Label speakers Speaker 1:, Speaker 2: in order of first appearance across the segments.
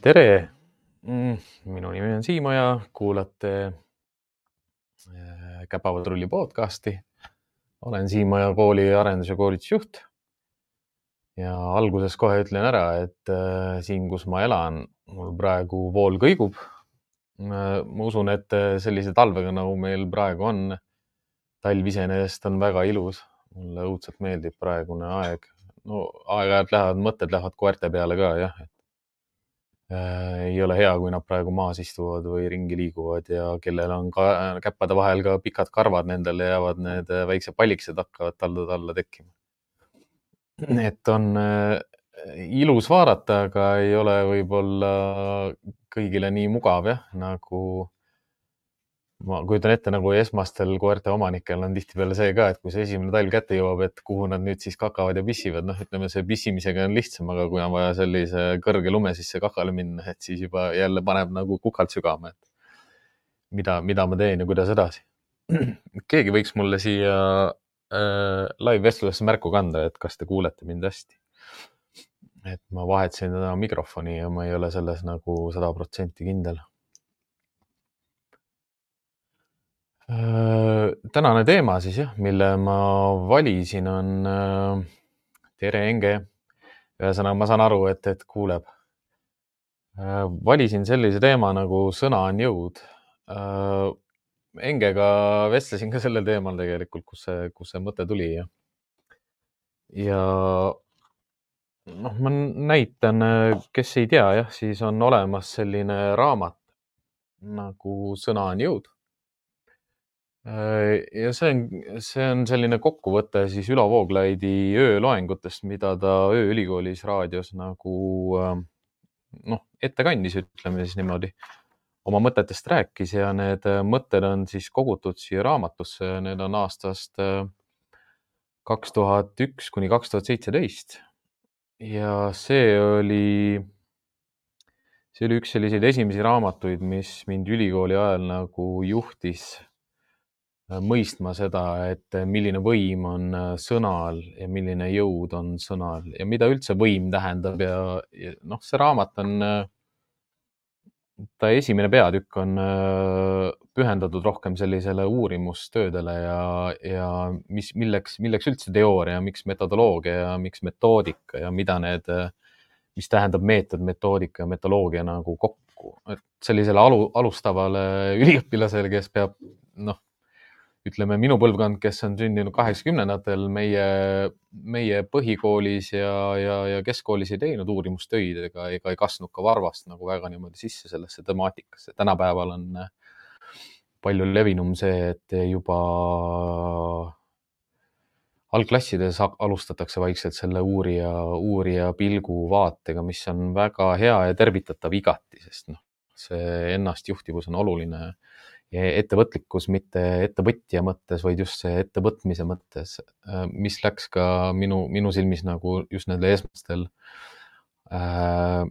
Speaker 1: tere, minu nimi on Siimo ja kuulate äh, Käpapatrulli podcasti. olen Siimo ja kooli arendus- ja koolitusjuht. ja alguses kohe ütlen ära, et äh, siin, kus ma elan, mul praegu vool kõigub. ma usun, et sellise talvega, nagu meil praegu on, talv iseenesest on väga ilus. mulle õudselt meeldib praegune aeg. no aeg-ajalt lähevad mõtted lähevad koerte peale ka jah, et Äh, ei ole hea, kui nad praegu maas istuvad või ringi liiguvad ja kellel on ka käppade vahel ka pikad karvad, nendele jäävad need äh, väiksed pallikesed hakkavad taldade alla tekkima. et on äh, ilus vaadata, aga ei ole võib-olla kõigile nii mugav jah, nagu ma kujutan ette, nagu esmastel koerte omanikel on tihtipeale see ka, et kui see esimene talv kätte jõuab, et kuhu nad nüüd siis kakavad ja pissivad, noh, ütleme see pissimisega on lihtsam, aga kui on vaja sellise kõrge lume sisse kakale minna, et siis juba jälle paneb nagu kukalt sügama, et mida, mida ma teen ja kuidas edasi. keegi võiks mulle siia äh, live vestlusesse märku kanda, et kas te kuulete mind hästi. et ma vahetasin täna mikrofoni ja ma ei ole selles nagu sada protsenti kindel Äh, tänane teema siis jah, mille ma valisin, on äh, tere, Enge. ühesõnaga, ma saan aru, et, et kuuleb. Äh, valisin sellise teema nagu sõna on jõud. Engega vestlesin ka sellel teemal tegelikult, kus see, kus see mõte tuli ja, ja noh, ma näitan, kes ei tea jah, siis on olemas selline raamat nagu Sõna on jõud Äh, ja see on, see on selline kokkuvõte siis Ülo Vooglaidi ööloengutest, mida ta ööülikoolis raadios nagu ähm, noh, ette kandis, ütleme siis niimoodi, oma mõtetest rääkis ja need äh, mõtted on siis kogutud siia raamatusse, need on aastast äh, kaks tuhat üks kuni kaks tuhat seitseteist. ja see oli, see oli üks selliseid esimesi raamatuid, mis mind ülikooli ajal nagu juhtis Äh, mõistma seda, et äh, milline võim on äh, sõnal ja milline jõud on sõnal ja mida üldse võim tähendab ja, ja noh, see raamat on, ta esimene peatükk on pühendatud rohkem sellisele uurimustöödele ja, ja mis, milleks, milleks üldse teooria, miks metodoloogia ja miks metoodika ja mida need, mis tähendab meetod, metoodika ja metoloogia nagu kokku, et sellisele alu, alustavale üliõpilasele, kes peab noh ütleme, minu põlvkond, kes on sündinud kaheksakümnendatel, meie, meie põhikoolis ja, ja, ja keskkoolis ei teinud uurimustöid ega, ega ei kasvanud ka varvast nagu väga niimoodi sisse sellesse temaatikasse. tänapäeval on palju levinum see, et juba algklassides alustatakse vaikselt selle uurija, uurija pilgu vaatega, mis on väga hea ja tervitatav igati, sest noh, see ennastjuhtivus on oluline ettevõtlikkus mitte ettevõtja mõttes, vaid just see ettevõtmise mõttes, äh, mis läks ka minu, minu silmis nagu just nendel esmastel äh,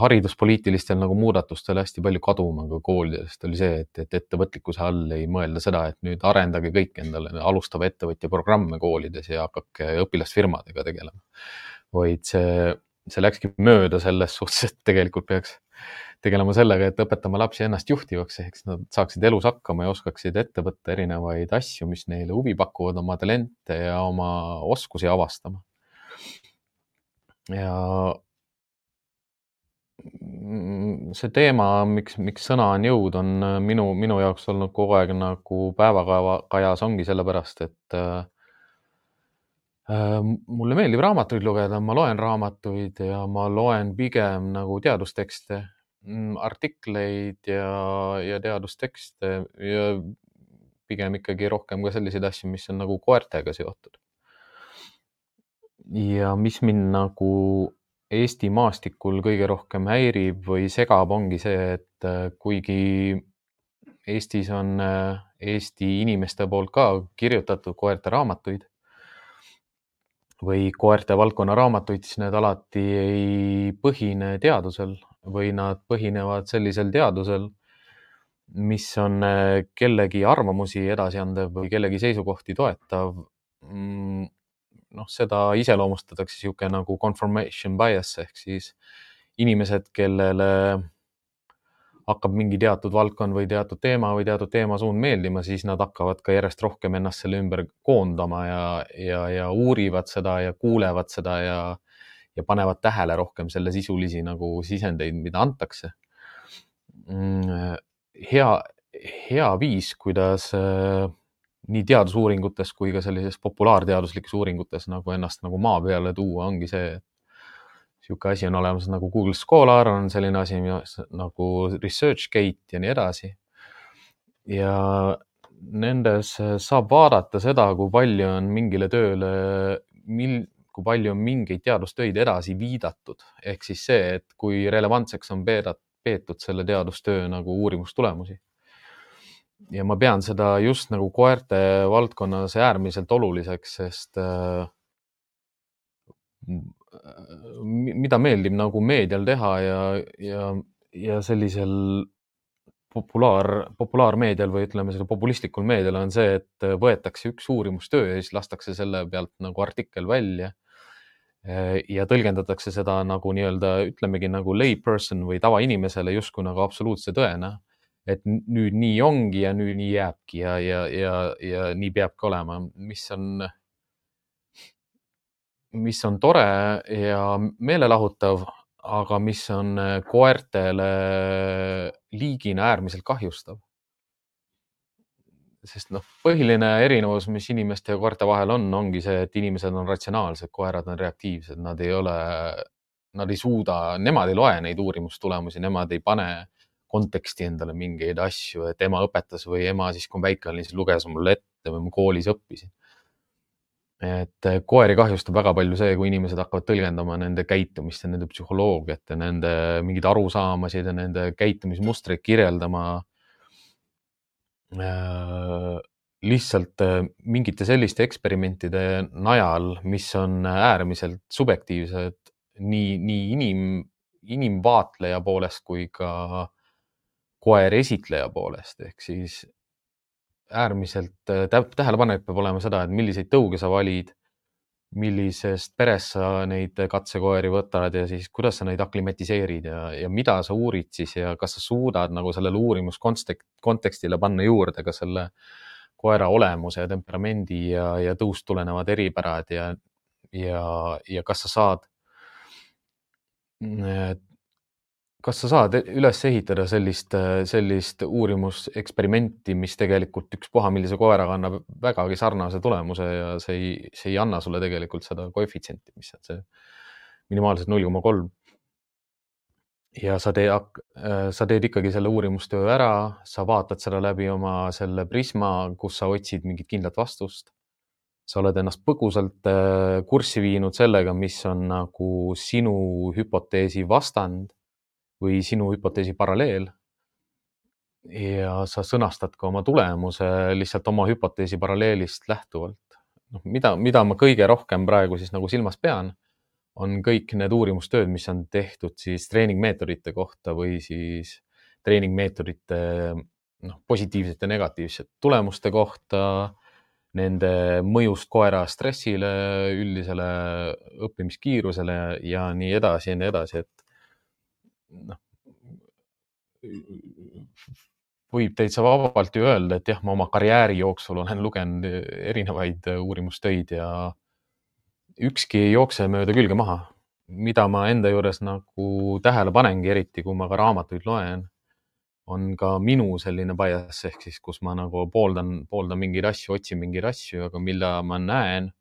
Speaker 1: hariduspoliitilistel nagu muudatustel hästi palju kaduma ka koolidest oli see, et, et ettevõtlikkuse all ei mõelda seda, et nüüd arendage kõik endale alustava ettevõtja programme koolides ja hakake õpilasfirmadega tegelema. vaid see, see läkski mööda selles suhtes, et tegelikult peaks tegelema sellega, et õpetama lapsi ennast juhtivaks, ehk siis nad saaksid elus hakkama ja oskaksid ette võtta erinevaid asju, mis neile huvi pakuvad, oma talente ja oma oskusi avastama. ja see teema, miks, miks sõna on jõud, on minu, minu jaoks olnud kogu aeg nagu päevakajas, ongi sellepärast, et äh, mulle meeldib raamatuid lugeda, ma loen raamatuid ja ma loen pigem nagu teadustekste Mm, artikleid ja, ja teadustekste ja pigem ikkagi rohkem ka selliseid asju, mis on nagu koertega seotud. ja mis mind nagu Eesti maastikul kõige rohkem häirib või segab, ongi see, et äh, kuigi Eestis on äh, Eesti inimeste poolt ka kirjutatud koerte raamatuid või koerte valdkonna raamatuid, siis need alati ei põhine teadusel või nad põhinevad sellisel teadusel, mis on äh, kellegi arvamusi edasi andev või kellegi seisukohti toetav. Mm, noh, seda iseloomustatakse niisugune nagu confirmation bias ehk siis inimesed, kellele hakkab mingi teatud valdkond või teatud teema või teatud teemasuund meeldima, siis nad hakkavad ka järjest rohkem ennast selle ümber koondama ja, ja, ja uurivad seda ja kuulevad seda ja, ja panevad tähele rohkem selle sisulisi nagu sisendeid, mida antakse. Mm, hea, hea viis, kuidas äh, nii teadusuuringutes kui ka sellises populaarteaduslikes uuringutes nagu ennast nagu maa peale tuua, ongi see, et niisugune asi on olemas nagu Google Scholar on selline asi nagu ResearchGate ja nii edasi. ja nendes saab vaadata seda, kui palju on mingile tööle, mil, kui palju on mingeid teadustöid edasi viidatud, ehk siis see, et kui relevantseks on peetud selle teadustöö nagu uurimustulemusi. ja ma pean seda just nagu koerte valdkonnas äärmiselt oluliseks, sest äh, mida meeldib nagu meedial teha ja, ja, ja sellisel populaar, populaarmeedial või ütleme, sellel populistlikul meedial on see, et võetakse üks uurimustöö ja siis lastakse selle pealt nagu artikkel välja. Ja tõlgendatakse seda nagu nii-öelda, ütlemegi nagu layperson või tavainimesele justkui nagu absoluutse tõena. et nüüd nii ongi ja nüüd nii jääbki ja, ja, ja, ja nii peabki olema, mis on mis on tore ja meelelahutav, aga mis on äh, koertele liigina äärmiselt kahjustav. Sest noh, põhiline erinevus, mis inimeste ja koerte vahel on, ongi see, et inimesed on ratsionaalsed, koerad on reaktiivsed, nad ei ole, nad ei suuda, nemad ei loe neid uurimustulemusi, nemad ei pane konteksti endale mingeid asju, et ema õpetas või ema siis, kui ma väike olin, siis luges mulle ette või ma koolis õppisin. Et äh, koeri kahjustab väga palju see, kui inimesed hakkavad tõlgendama nende käitumist ja nende psühholoogiat ja nende mingeid arusaamasid ja nende käitumismustreid kirjeldama lihtsalt äh, mingite selliste eksperimentide najal, mis on äärmiselt subjektiivsed nii, nii inim, inimvaatleja poolest kui ka koer esitleja poolest, ehk siis äärmiselt äh, tähelepanelik peab olema seda, et milliseid tõuge sa valid, millisest perest sa neid katsekoeri võtad ja siis kuidas sa neid aklimatiseerid ja, ja mida sa uurid siis ja kas sa suudad nagu sellele uurimuskontekstile panna juurde ka selle koera olemuse ja temperamendi ja, ja tõust tulenevad eripärad ja, ja, ja kas sa saad kas sa saad üles ehitada sellist, sellist uurimuseksperimenti, mis tegelikult ükspuha millise koeraga annab vägagi sarnase tulemuse ja see ei, see ei anna sulle tegelikult seda koefitsienti, mis on see minimaalselt null koma kolm. ja sa teed, sa teed ikkagi selle uurimustöö ära, sa vaatad seda läbi oma selle prisma, kus sa otsid mingit kindlat vastust. sa oled ennast põgusalt äh, kurssi viinud sellega, mis on nagu sinu hüpoteesi vastand või sinu hüpoteesi paralleel. ja sa sõnastad ka oma tulemuse lihtsalt oma hüpoteesi paralleelist lähtuvalt. noh, mida, mida ma kõige rohkem praegu siis nagu silmas pean, on kõik need uurimustööd, mis on tehtud siis treeningmeetodite kohta või siis treeningmeetodite noh, positiivsete negatiivsete tulemuste kohta, nende mõjust koera stressile, üldisele õppimiskiirusele ja nii edasi ja nii edasi, et noh, võib täitsa vabalt ju öelda, et jah, ma oma karjääri jooksul olen lugenud erinevaid uurimustöid ja ükski ei jookse mööda külge maha. mida ma enda juures nagu tähele panengi, eriti kui ma ka raamatuid loen, on ka minu selline bias ehk siis, kus ma nagu pooldan, pooldan mingeid asju, otsin mingeid asju, aga mida ma näen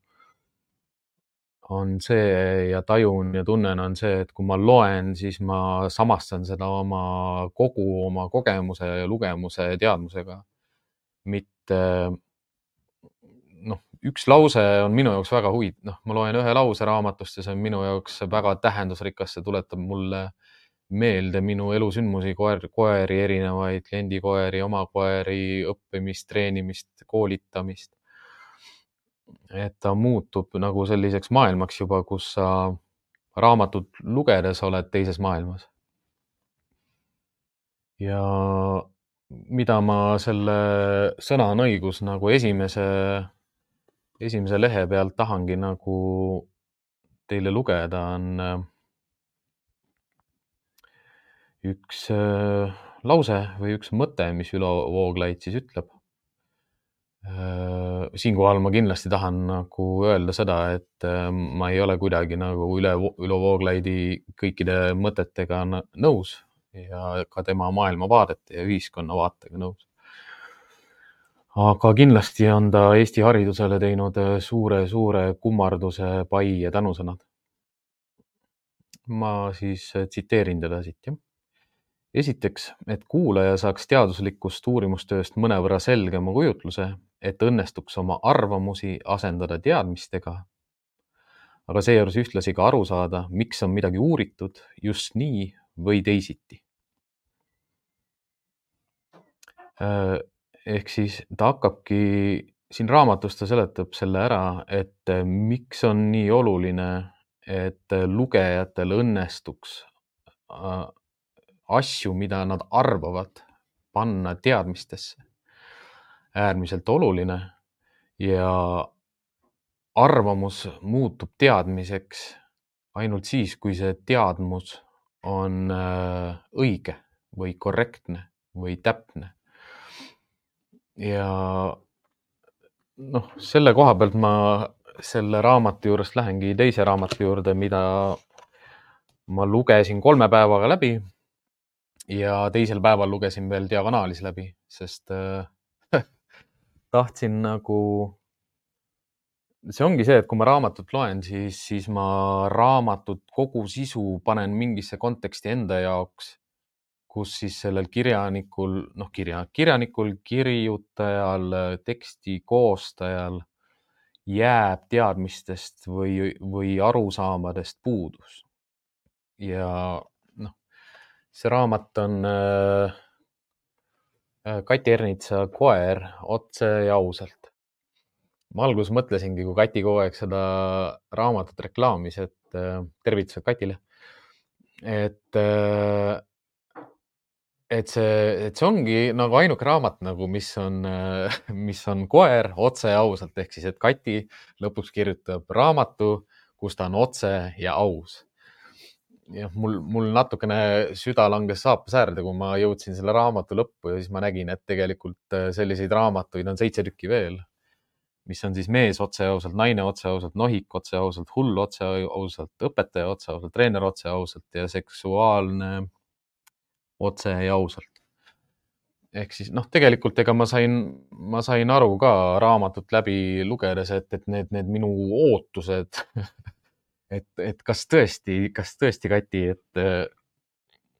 Speaker 1: on see ja tajun ja tunnen, on see, et kui ma loen, siis ma samastan seda oma kogu oma kogemuse ja lugemuse ja teadmusega. mitte noh, üks lause on minu jaoks väga huvitav, noh, ma loen ühe lause raamatust ja see on minu jaoks väga tähendusrikas, see tuletab mulle meelde minu elusündmusi, koer, koeri, erinevaid kliendikoeri, oma koeri, õppimist, treenimist, koolitamist et ta muutub nagu selliseks maailmaks juba, kus sa raamatut lugedes oled teises maailmas. ja mida ma selle Sõna on õigus nagu esimese, esimese lehe pealt tahangi nagu teile lugeda, on üks äh, lause või üks mõte, mis Ülo Vooglaid siis ütleb. Äh, siinkohal ma kindlasti tahan nagu öelda seda, et äh, ma ei ole kuidagi nagu üle, Ülo Vooglaidi kõikide mõtetega nõus ja ka tema maailmavaadete ja ühiskonnavaatega nõus. aga kindlasti on ta Eesti haridusele teinud suure-suure kummarduse, pai ja tänusõnad. ma siis tsiteerin teda siit, jah esiteks, et kuulaja saaks teaduslikust uurimustööst mõnevõrra selgema kujutluse, et õnnestuks oma arvamusi asendada teadmistega, aga seejuures ühtlasi ka aru saada, miks on midagi uuritud just nii või teisiti. Äh, ehk siis ta hakkabki, siin raamatus ta seletab selle ära, et miks on nii oluline, et lugejatel õnnestuks äh, asju, mida nad arvavad, panna teadmistesse. äärmiselt oluline ja arvamus muutub teadmiseks ainult siis, kui see teadmus on äh, õige või korrektne või täpne. ja noh, selle koha pealt ma selle raamatu juurest lähengi teise raamatu juurde, mida ma lugesin kolme päevaga läbi ja teisel päeval lugesin veel diagonaalis läbi, sest äh, tahtsin nagu, see ongi see, et kui ma raamatut loen, siis, siis ma raamatut kogu sisu panen mingisse konteksti enda jaoks, kus siis sellel kirjanikul, noh, kirja, kirjanikul, kirjutajal, teksti koostajal jääb teadmistest või, või arusaamadest puudus. ja see raamat on äh, äh, Kati Ernitsa Koer otse ja ausalt. ma alguses mõtlesingi, kui Kati kogu aeg seda raamatut reklaamis, et äh, tervitused Katile. et, et see, et see ongi nagu ainuke raamat nagu, mis on, mis on koer otse ja ausalt ehk siis, et Kati lõpuks kirjutab raamatu, kus ta on otse ja aus jah, mul, mul natukene süda langes saapasäärde, kui ma jõudsin selle raamatu lõppu ja siis ma nägin, et tegelikult äh, selliseid raamatuid on seitse tükki veel, mis on siis mees otse ausalt, naine otse ausalt, nohik otse ausalt, hull otse ausalt, õpetaja otse ausalt, treener otse ausalt ja seksuaalne otse ja ausalt. ehk siis noh, tegelikult ega ma sain, ma sain aru ka raamatut läbi lugedes, et, et need, need minu ootused et, et kas tõesti, kas tõesti, Kati, et äh,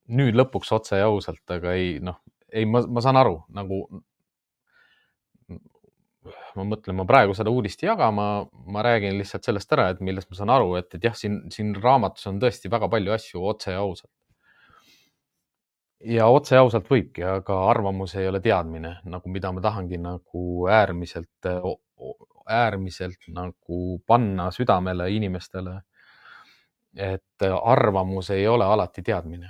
Speaker 1: nüüd lõpuks otse ja ausalt, aga ei noh, ei, ma, ma saan aru nagu. ma mõtlen, ma praegu seda uudist ei jaga, ma, ma räägin lihtsalt sellest ära, et millest ma saan aru, et, et jah, siin, siin raamatus on tõesti väga palju asju otse ja ausalt. ja otse ja ausalt võibki, aga arvamus ei ole teadmine nagu, mida ma tahangi nagu äärmiselt, äärmiselt nagu panna südamele inimestele et arvamus ei ole alati teadmine.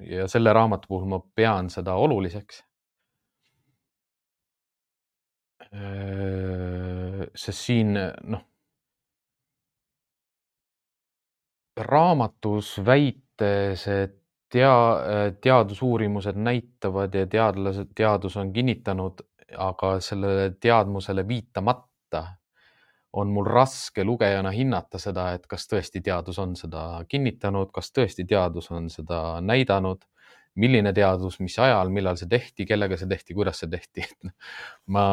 Speaker 1: ja selle raamatu puhul ma pean seda oluliseks. sest siin noh, raamatus väites, et tea-, teadusuurimused näitavad ja teadlased, teadus on kinnitanud, aga sellele teadmusele viitamata on mul raske lugejana hinnata seda, et kas tõesti teadus on seda kinnitanud, kas tõesti teadus on seda näidanud, milline teadus, mis ajal, millal see tehti, kellega see tehti, kuidas see tehti. Ma,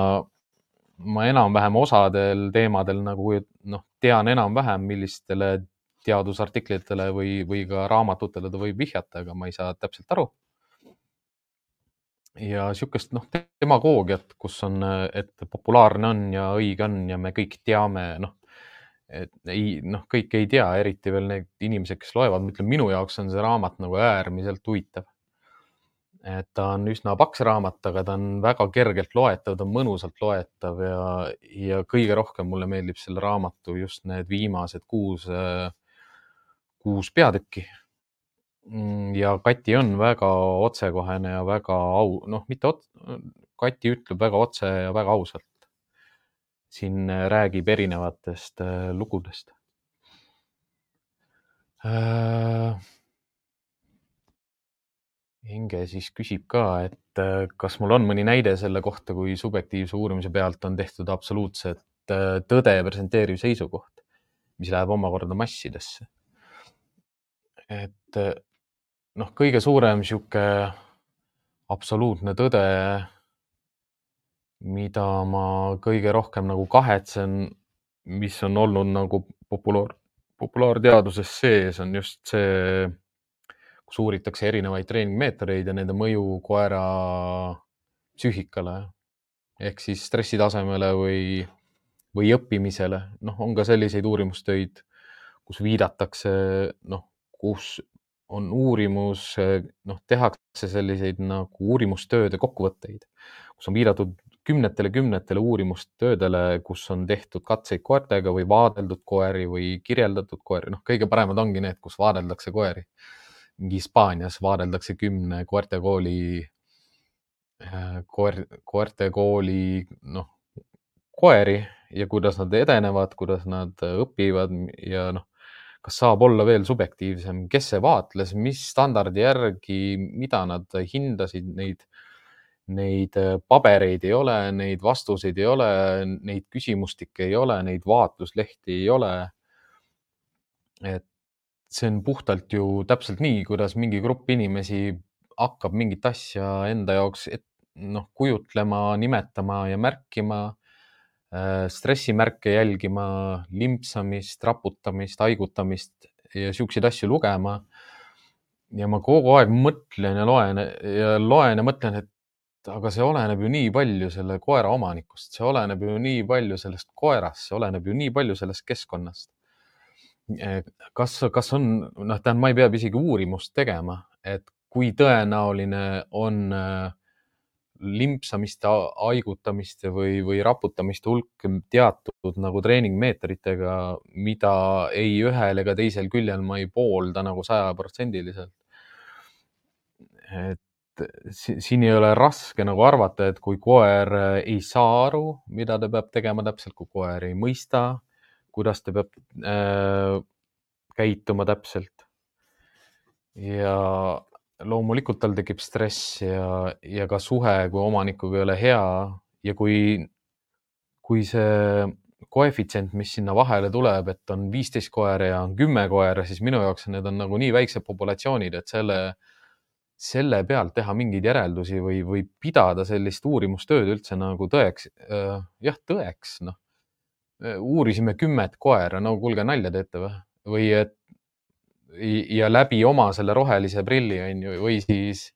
Speaker 1: ma enam-vähem osadel teemadel nagu noh, tean enam-vähem, millistele teadusartiklitele või, või ka raamatutele ta võib vihjata, aga ma ei saa täpselt aru ja niisugust noh, demagoogiat, kus on, et populaarne on ja õige on ja me kõik teame, noh, et ei, noh, kõik ei tea, eriti veel need inimesed, kes loevad, ma ütlen, minu jaoks on see raamat nagu äärmiselt huvitav. et ta on üsna paks raamat, aga ta on väga kergelt loetav, ta on mõnusalt loetav ja, ja kõige rohkem mulle meeldib selle raamatu just need viimased kuus, kuus peatükki ja Kati on väga otsekohene ja väga au, noh, mitte ot-, Kati ütleb väga otse ja väga ausalt. siin äh, räägib erinevatest äh, lugudest äh,. Inge siis küsib ka, et kas mul on mõni näide selle kohta, kui subjektiivse uurimise pealt on tehtud absoluutset tõde presenteeriv seisukoht, mis läheb omakorda massidesse. et noh, kõige suurem sihuke absoluutne tõde, mida ma kõige rohkem nagu kahetsen, mis on olnud nagu populaar, populaarteaduses sees, on just see kus uuritakse erinevaid treeningmeetodeid ja nende mõju koera psüühikale ehk siis stressitasemele või, või õppimisele. noh, on ka selliseid uurimustöid, kus viidatakse, noh, kus on uurimus, noh, tehakse selliseid nagu uurimustööde kokkuvõtteid, kus on viidatud kümnetele, kümnetele uurimustöödele, kus on tehtud katseid koertega või vaadeldud koeri või kirjeldatud koeri, noh, kõige paremad ongi need, kus vaadeldakse koeri. Mingi Hispaanias vaadeldakse kümne koertekooli, äh, koer, koertekooli, noh, koeri ja kuidas nad edenevad, kuidas nad õpivad ja noh, kas saab olla veel subjektiivsem, kes see vaatles, mis standardi järgi, mida nad hindasid, neid, neid pabereid ei ole, neid vastuseid ei ole, neid küsimustikke ei ole, neid vaatluslehti ei ole. et see on puhtalt ju täpselt nii, kuidas mingi grupp inimesi hakkab mingit asja enda jaoks et, noh, kujutlema, nimetama ja märkima, äh, stressimärke jälgima, limpsamist, raputamist, haigutamist ja siukseid asju lugema. ja ma kogu aeg mõtlen ja loen ja loen ja mõtlen, et aga see oleneb ju nii palju selle koera omanikust, see oleneb ju nii palju sellest koerast, see oleneb ju nii palju sellest keskkonnast kas, kas on, noh, tähendab, ma ei pea isegi uurimust tegema, et kui tõenäoline on äh, limpsamiste, haigutamiste või, või raputamiste hulk teatud nagu treeningmeetritega, mida ei ühel ega teisel küljel ma ei poolda nagu sajaprotsendiliselt. et siin ei ole raske nagu arvata, et kui koer ei saa aru, mida ta peab tegema täpselt, kui koer ei mõista kuidas ta peab äh, käituma täpselt. ja loomulikult tal tekib stress ja, ja ka suhe kui omanikuga ei ole hea ja kui, kui see koefitsient, mis sinna vahele tuleb, et on viisteist koera ja on kümme koera, siis minu jaoks need on nagu nii väiksed populatsioonid, et selle, selle pealt teha mingeid järeldusi või, või pidada sellist uurimustööd üldse nagu tõeks äh,, jah, tõeks, noh uurisime kümmet koera, no kuulge, nalja teete või? või et ja läbi oma selle rohelise prilli on ju, või siis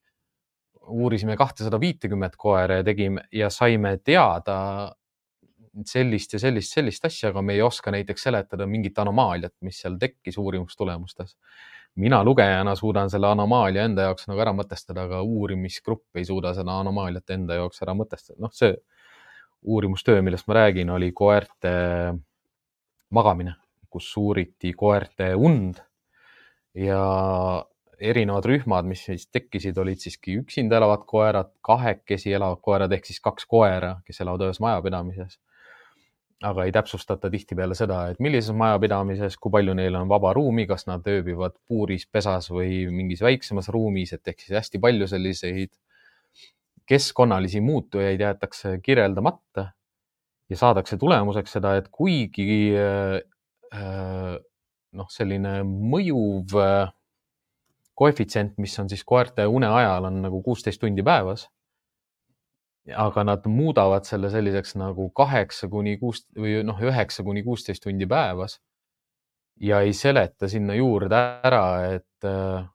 Speaker 1: uurisime kahtesada viitekümmet koera ja tegime ja saime teada sellist ja sellist, sellist asja, aga me ei oska näiteks seletada mingit anomaaliat, mis seal tekkis uurimustulemustes. mina lugejana suudan selle anomaalia enda jaoks nagu ära mõtestada, aga uurimisgrupp ei suuda seda anomaaliat enda jaoks ära mõtestada. noh, see uurimustöö, millest ma räägin, oli koerte magamine, kus uuriti koerte und ja erinevad rühmad, mis siis tekkisid, olid siiski üksinda elavad koerad, kahekesi elavad koerad ehk siis kaks koera, kes elavad ühes majapidamises. aga ei täpsustata tihtipeale seda, et millises majapidamises, kui palju neil on vaba ruumi, kas nad ööbivad puuris, pesas või mingis väiksemas ruumis, et ehk siis hästi palju selliseid keskkonnalisi muutujaid jäetakse kirjeldamata ja saadakse tulemuseks seda, et kuigi äh, noh, selline mõjuv äh, koefitsient, mis on siis koerte une ajal on nagu kuusteist tundi päevas. aga nad muudavad selle selliseks nagu kaheksa kuni kuus või noh, üheksa kuni kuusteist tundi päevas. ja ei seleta sinna juurde ära, et äh,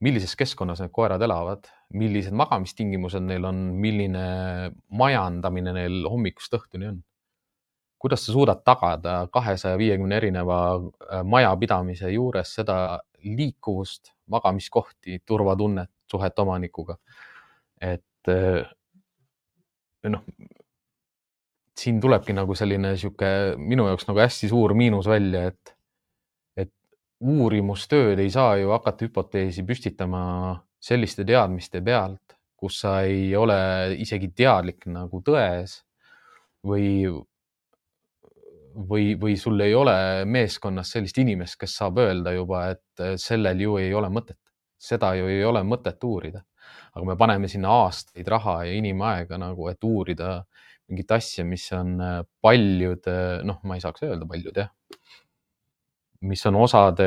Speaker 1: millises keskkonnas need koerad elavad, millised magamistingimused neil on, milline majandamine neil hommikust õhtuni on. Kuidas sa suudad tagada kahesaja viiekümne erineva äh, majapidamise juures seda liikuvust, magamiskohti, turvatunnet, suhet omanikuga? et äh, noh, siin tulebki nagu selline sihuke minu jaoks nagu hästi suur miinus välja, et uurimustööd ei saa ju hakata hüpoteesi püstitama selliste teadmiste pealt, kus sa ei ole isegi teadlik nagu tões või, või, või sul ei ole meeskonnas sellist inimest, kes saab öelda juba, et sellel ju ei ole mõtet, seda ju ei ole mõtet uurida. aga me paneme sinna aastaid raha ja inimaega nagu, et uurida mingit asja, mis on äh, paljude, noh, ma ei saaks öelda paljud jah, mis on osade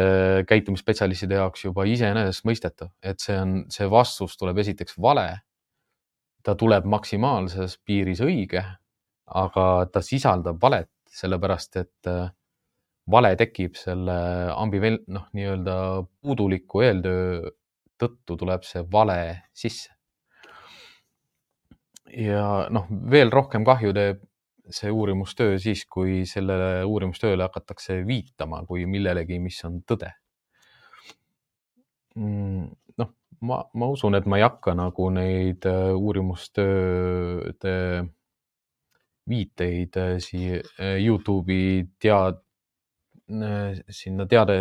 Speaker 1: käitumisspetsialistide jaoks juba iseenesestmõistetav, et see on, see vastus tuleb esiteks vale. ta tuleb maksimaalses piiris õige, aga ta sisaldab valet, sellepärast et äh, vale tekib selle ambivel-, noh, nii-öelda puuduliku eeltöö tõttu tuleb see vale sisse. ja noh, veel rohkem kahju teeb see uurimustöö siis, kui sellele uurimustööle hakatakse viitama kui millelegi, mis on tõde. Mm, noh, ma, ma usun, et ma ei hakka nagu neid äh, uurimustööde viiteid äh, siia äh, Youtube'i tead-, sinna teade,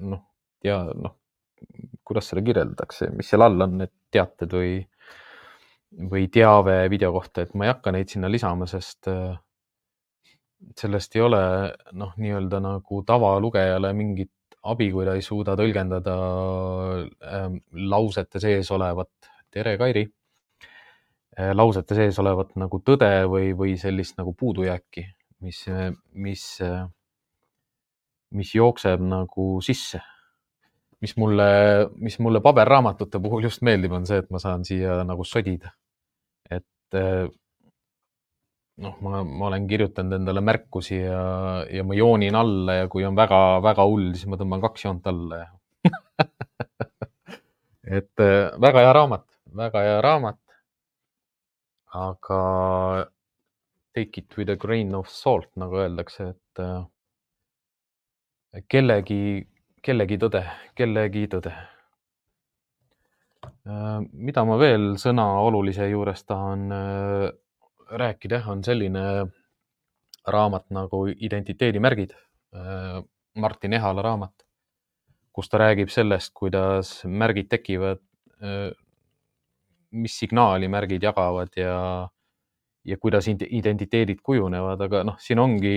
Speaker 1: noh, tea, noh, kuidas seda kirjeldatakse, mis seal all on, need teated või, või teave video kohta, et ma ei hakka neid sinna lisama, sest äh, sellest ei ole noh, nii-öelda nagu tavalugejale mingit abi, kui ta ei suuda tõlgendada äh, lausete sees olevat, tere, Kairi! äh,, lausete sees olevat nagu tõde või, või sellist nagu puudujääki, mis, mis, mis jookseb nagu sisse mis mulle, mis mulle paberraamatute puhul just meeldib, on see, et ma saan siia nagu sodida. et eh, noh, ma, ma olen kirjutanud endale märkusi ja, ja ma joonin alla ja kui on väga-väga hull, siis ma tõmban kaks joont alla ja et eh, väga hea raamat, väga hea raamat. Aga take it with a grain of salt, nagu öeldakse, et eh, kellegi kellegi tõde, kellegi tõde. Äh, mida ma veel sõna olulise juures tahan äh, rääkida, on selline raamat nagu Identiteedimärgid, äh, Martin Ehala raamat, kus ta räägib sellest, kuidas märgid tekivad, mis signaali märgid jagavad ja, ja kuidas identiteedid kujunevad, aga noh, siin ongi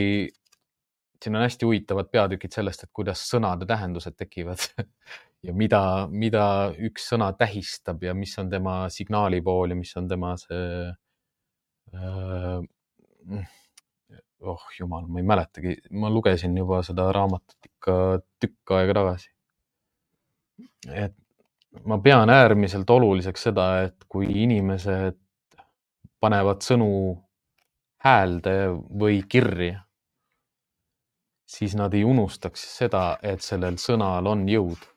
Speaker 1: siin on hästi huvitavad peatükid sellest, et kuidas sõnade tähendused tekivad ja mida, mida üks sõna tähistab ja mis on tema signaali pool ja mis on tema see äh,. oh jumal, ma ei mäletagi, ma lugesin juba seda raamatut ikka tükk aega tagasi. et ma pean äärmiselt oluliseks seda, et kui inimesed panevad sõnu häälde või kirja siis nad ei unustaks seda, et sellel sõnal on jõud.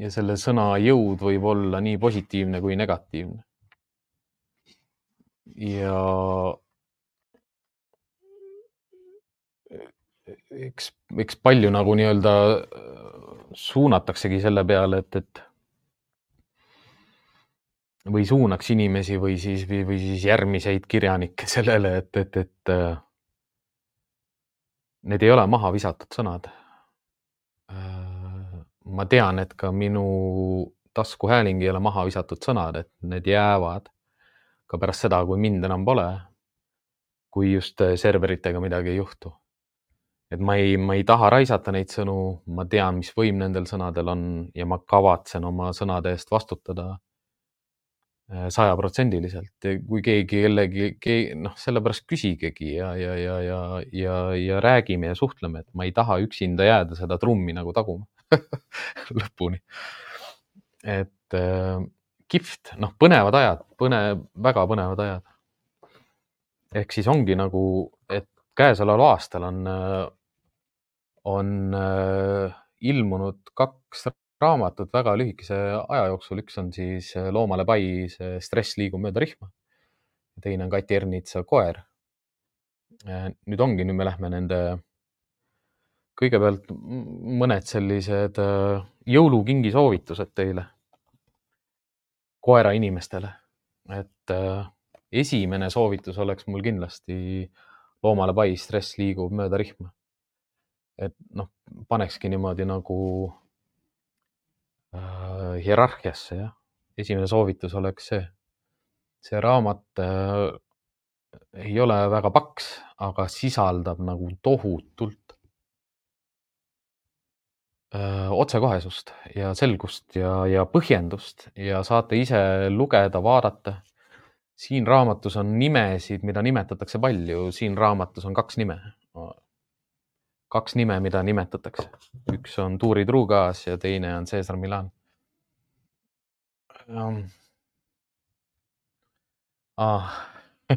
Speaker 1: ja selle sõna jõud võib olla nii positiivne kui negatiivne. ja eks, eks palju nagu nii-öelda suunataksegi selle peale, et, et või suunaks inimesi või siis, või siis järgmiseid kirjanikke sellele, et, et, et need ei ole maha visatud sõnad. Äh, ma tean, et ka minu taskuhääling ei ole maha visatud sõnad, et need jäävad ka pärast seda, kui mind enam pole. kui just serveritega midagi ei juhtu. Et ma ei, ma ei taha raisata neid sõnu, ma tean, mis võim nendel sõnadel on ja ma kavatsen oma sõnade eest vastutada sajaprotsendiliselt, kui keegi jällegi, noh, sellepärast küsigegi ja, ja, ja, ja, ja, ja räägime ja suhtleme, et ma ei taha üksinda jääda seda trummi nagu taguma lõpuni. et äh, kihvt, noh, põnevad ajad, põnev, väga põnevad ajad. ehk siis ongi nagu, et käesoleval aastal on, on äh, ilmunud kaks raamatut väga lühikese aja jooksul, üks on siis äh, Loomale pai, see Stress liigub mööda rihma. teine on Kati Ernitsa Koer. Äh, nüüd ongi, nüüd me lähme nende, kõigepealt mõned sellised jõulukingi soovitused teile, koerainimestele, et esimene soovitus oleks mul kindlasti Loomale pai, stress liigub mööda rihma. Et noh, panekski niimoodi nagu äh, hierarhiasse, jah. esimene soovitus oleks see. see raamat äh, ei ole väga paks, aga sisaldab nagu tohutult. öö, otsekohesust ja selgust ja, ja põhjendust ja saate ise lugeda, vaadata. siin raamatus on nimesid, mida nimetatakse palju, siin raamatus on kaks nime. Kaks nime, mida nimetatakse, üks on Tuuri Truugaas ja teine on Caesar Milan um.. Ah.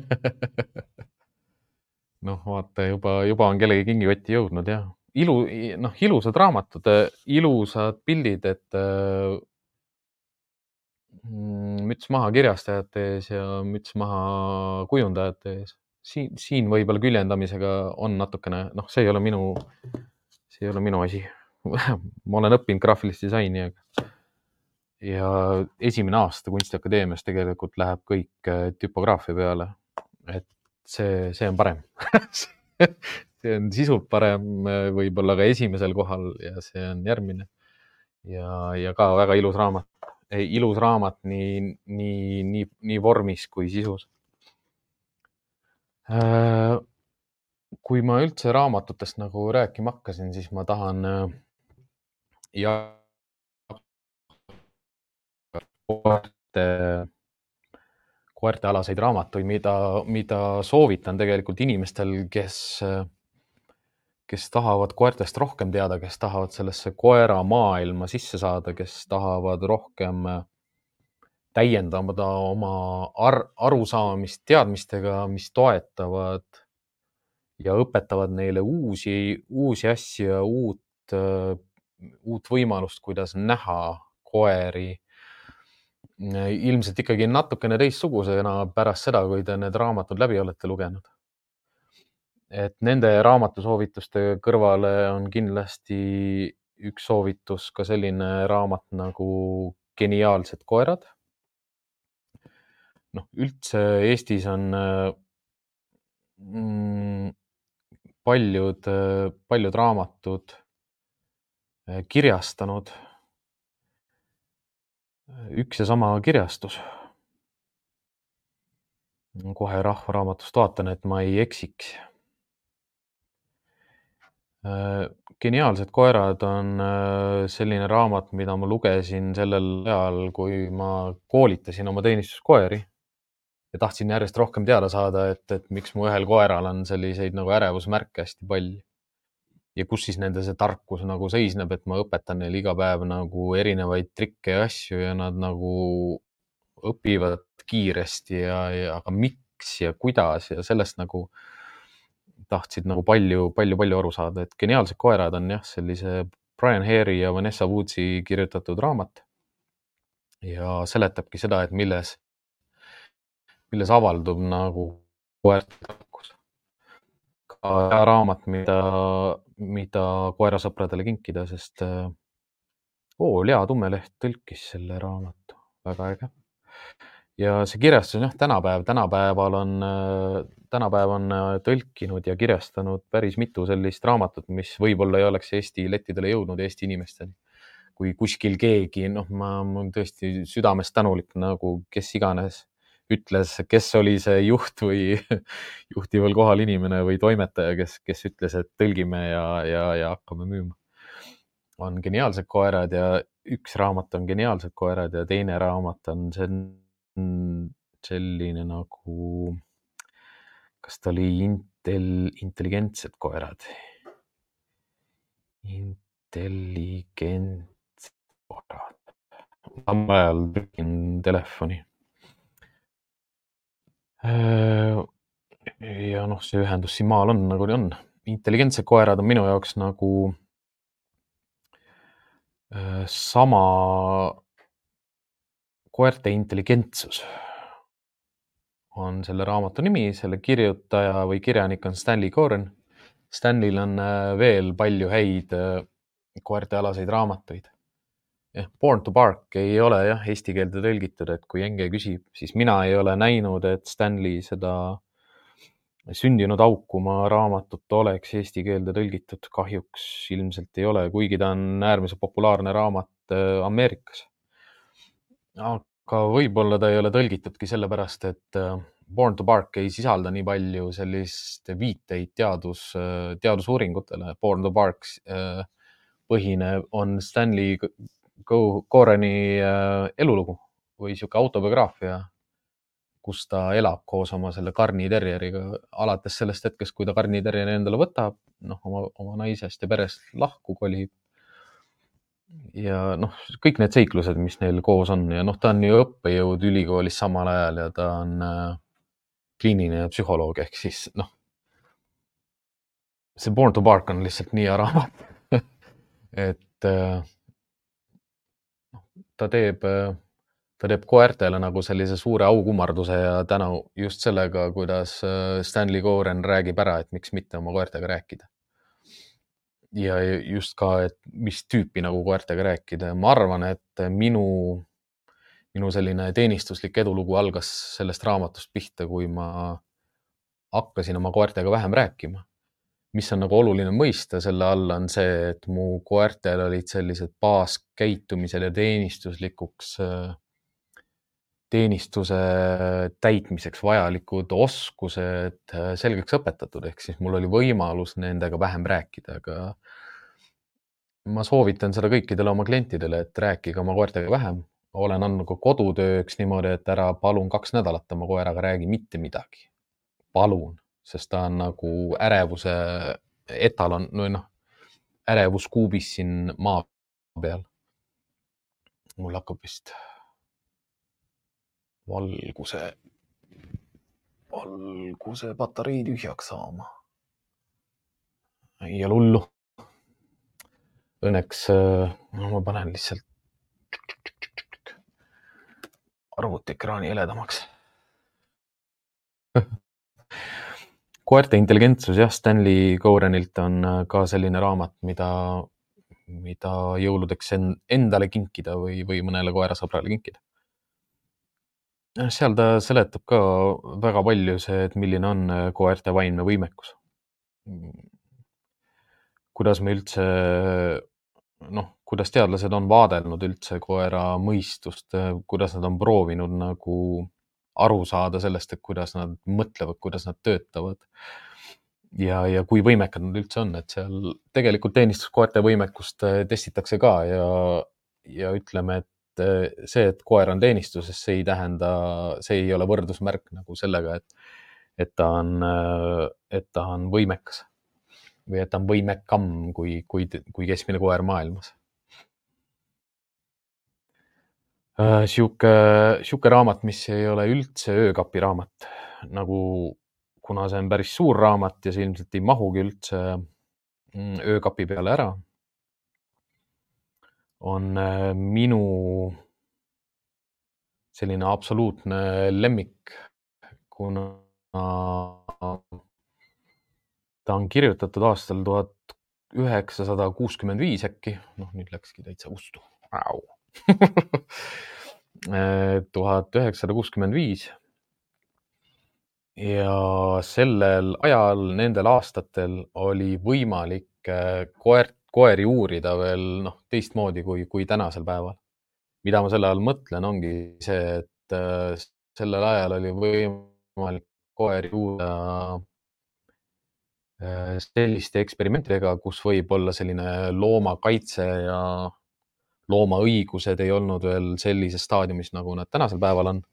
Speaker 1: noh, vaata juba, juba on kellegi kingikotti jõudnud jah. ilu, noh, ilusad raamatud, ilusad pildid, et mm, müts maha kirjastajate ees ja müts maha kujundajate ees. Siin, siin võib-olla küljendamisega on natukene, noh, see ei ole minu, see ei ole minu asi ma olen õppinud graafilist disaini, aga ja esimene aasta Kunstiakadeemias tegelikult läheb kõik äh, tüpograafia peale. et see, see on parem see on sisult parem, äh, võib-olla ka esimesel kohal ja see on järgmine. ja, ja ka väga ilus raamat, ilus raamat nii, nii, nii, nii vormis kui sisus. Äh, kui ma üldse raamatutest nagu rääkima hakkasin, siis ma tahan ja koerte, koertealaseid raamatuid, mida, mida soovitan tegelikult inimestel, kes, kes tahavad koertest rohkem teada, kes tahavad sellesse koera maailma sisse saada, kes tahavad rohkem täiendada oma ar arusaamist teadmistega, mis toetavad ja õpetavad neile uusi, uusi asju ja uut, uut võimalust, kuidas näha koeri ilmselt ikkagi natukene teistsugusena pärast seda, kui te need raamatud läbi olete lugenud. et nende raamatusoovituste kõrvale on kindlasti üks soovitus ka selline raamat nagu Geniaalsed koerad. Noh, üldse Eestis on mm, paljud, paljud raamatud kirjastanud üks ja sama kirjastus. kohe Rahva Raamatust vaatan, et ma ei eksiks. geniaalsed koerad on äh, selline raamat, mida ma lugesin sellel ajal, kui ma koolitasin oma teenistuskoeri ja tahtsin järjest rohkem teada saada, et, et miks mu ühel koeral on selliseid nagu ärevusmärke hästi palju ja kus siis nende see tarkus nagu seisneb, et ma õpetan neile iga päev nagu erinevaid trikke ja asju ja nad nagu õpivad kiiresti ja, ja aga miks ja kuidas ja sellest nagu tahtsid nagu palju, palju, palju aru saada, et geniaalsed koerad on jah, sellise Brian Hare'i ja Vanessa Woodsi kirjutatud raamat. ja seletabki seda, et milles, milles avaldub nagu koerte tarkus. ka raamat, mida mida koerasõpradele kinkida, sest oo, äh, Lea Tummeleht tõlkis selle raamatu, väga äge. ja see kirjastus on jah, tänapäev, tänapäeval on, äh, tänapäev on äh, tõlkinud ja kirjastanud päris mitu sellist raamatut, mis võib-olla ei oleks Eesti lettidele jõudnud Eesti inimesteni. kui kuskil keegi, noh, ma, olen tõesti südamest tänulik nagu kes iganes ütles, kes oli see juht või juhtival kohal inimene või toimetaja, kes, kes ütles, et tõlgime ja, ja, ja hakkame müüma. on geniaalsed koerad ja üks raamat on geniaalsed koerad ja teine raamat on see, selline nagu, kas ta oli intel, intelligentsed koerad? intelligentsed koerad. samal ajal trükin telefoni ja noh, see ühendus siin maal on nagu on. intelligentsed koerad on minu jaoks nagu äh, sama koerte intelligentsus on selle raamatu nimi, selle kirjutaja või kirjanik on Stanley Coren. Stanley'l on äh, veel palju häid koertealaseid raamatuid jah, Born to Bark ei ole jah eesti keelde tõlgitud, et kui Enge küsib, siis mina ei ole näinud, et Stanley seda sündinud aukuma raamatut oleks eesti keelde tõlgitud, kahjuks ilmselt ei ole, kuigi ta on äärmiselt populaarne raamat äh, Ameerikas. aga võib-olla ta ei ole tõlgitudki sellepärast, et äh, Born to Bark ei sisalda nii palju sellist viiteid teadus, äh, teadusuuringutele. Born to Bark põhine on Stanley Coreni elulugu või sihuke autobiograafia, kus ta elab koos oma selle Carni Terrieriga alates sellest hetkest, kui ta Carni Terrieri endale võtab, noh, oma, oma naisest ja perest lahku kolib. Ja noh, kõik need seiklused, mis neil koos on ja noh, ta on ju õppejõud ülikoolis samal ajal ja ta on äh, kliiniline psühholoog ehk siis noh, see Born to Bark on lihtsalt nii hea raamat et äh, ta teeb, ta teeb koertele nagu sellise suure aukummarduse ja tänu just sellega, kuidas äh, Stanley Coren räägib ära, et miks mitte oma koertega rääkida ja just ka, et mis tüüpi nagu koertega rääkida ja ma arvan, et minu, minu selline teenistuslik edulugu algas sellest raamatust pihta, kui ma hakkasin oma koertega vähem rääkima. Mis on nagu oluline mõista selle all, on see, et mu koertel olid sellised baaskäitumisel ja teenistuslikuks äh, teenistuse täitmiseks vajalikud oskused äh, selgeks õpetatud, ehk siis mul oli võimalus nendega vähem rääkida, aga ma soovitan seda kõikidele oma klientidele, et rääkige oma koertega vähem. olen andnud ka kodutööks niimoodi, et ära palun kaks nädalat oma koeraga räägi mitte midagi. palun, sest ta on nagu ärevuse etalon või noh, ärevuskuubis siin maa peal. mul hakkab vist valguse, valguse patarei tühjaks saama. ei ole hullu õnneks no ma panen lihtsalt arvutiekraani heledamaks koerte intelligentsus jah, Stanley Corenilt on äh, ka selline raamat, mida, mida jõuludeks endale kinkida või, või mõnele koerasõbrale kinkida. seal ta seletab ka väga palju see, et milline on äh, koerte vaimne võimekus. kuidas me üldse noh, kuidas teadlased on vaadelnud üldse koera mõistust, kuidas nad on proovinud nagu aru saada sellest, et kuidas nad mõtlevad, kuidas nad töötavad. ja, ja kui võimekad nad üldse on, et seal tegelikult teenistuskoerte võimekust eh, testitakse ka ja, ja ütleme, et eh, see, et koer on teenistuses, see ei tähenda, see ei ole võrdusmärk nagu sellega, et, et ta on, eh, et ta on võimekas või et ta on võimekam kui, kui, kui keskmine koer maailmas. Äh, sihuke, sihuke raamat, mis ei ole üldse öökapi raamat, nagu kuna see on päris suur raamat ja see ilmselt ei mahugi üldse mm, öökapi peale ära, on äh, minu selline absoluutne lemmik, kuna ta on kirjutatud aastal tuhat üheksasada kuuskümmend viis äkki, noh nüüd läkski täitsa ustu. tuhat üheksasada kuuskümmend viis. ja sellel ajal, nendel aastatel oli võimalik äh, koert, koeri uurida veel noh, teistmoodi kui, kui tänasel päeval. mida ma selle all mõtlen, ongi see, et äh, sellel ajal oli võimalik koeri uurida Äh, selliste eksperimentidega, kus võib olla selline loomakaitse ja looma õigused ei olnud veel sellises staadiumis, nagu nad tänasel päeval on.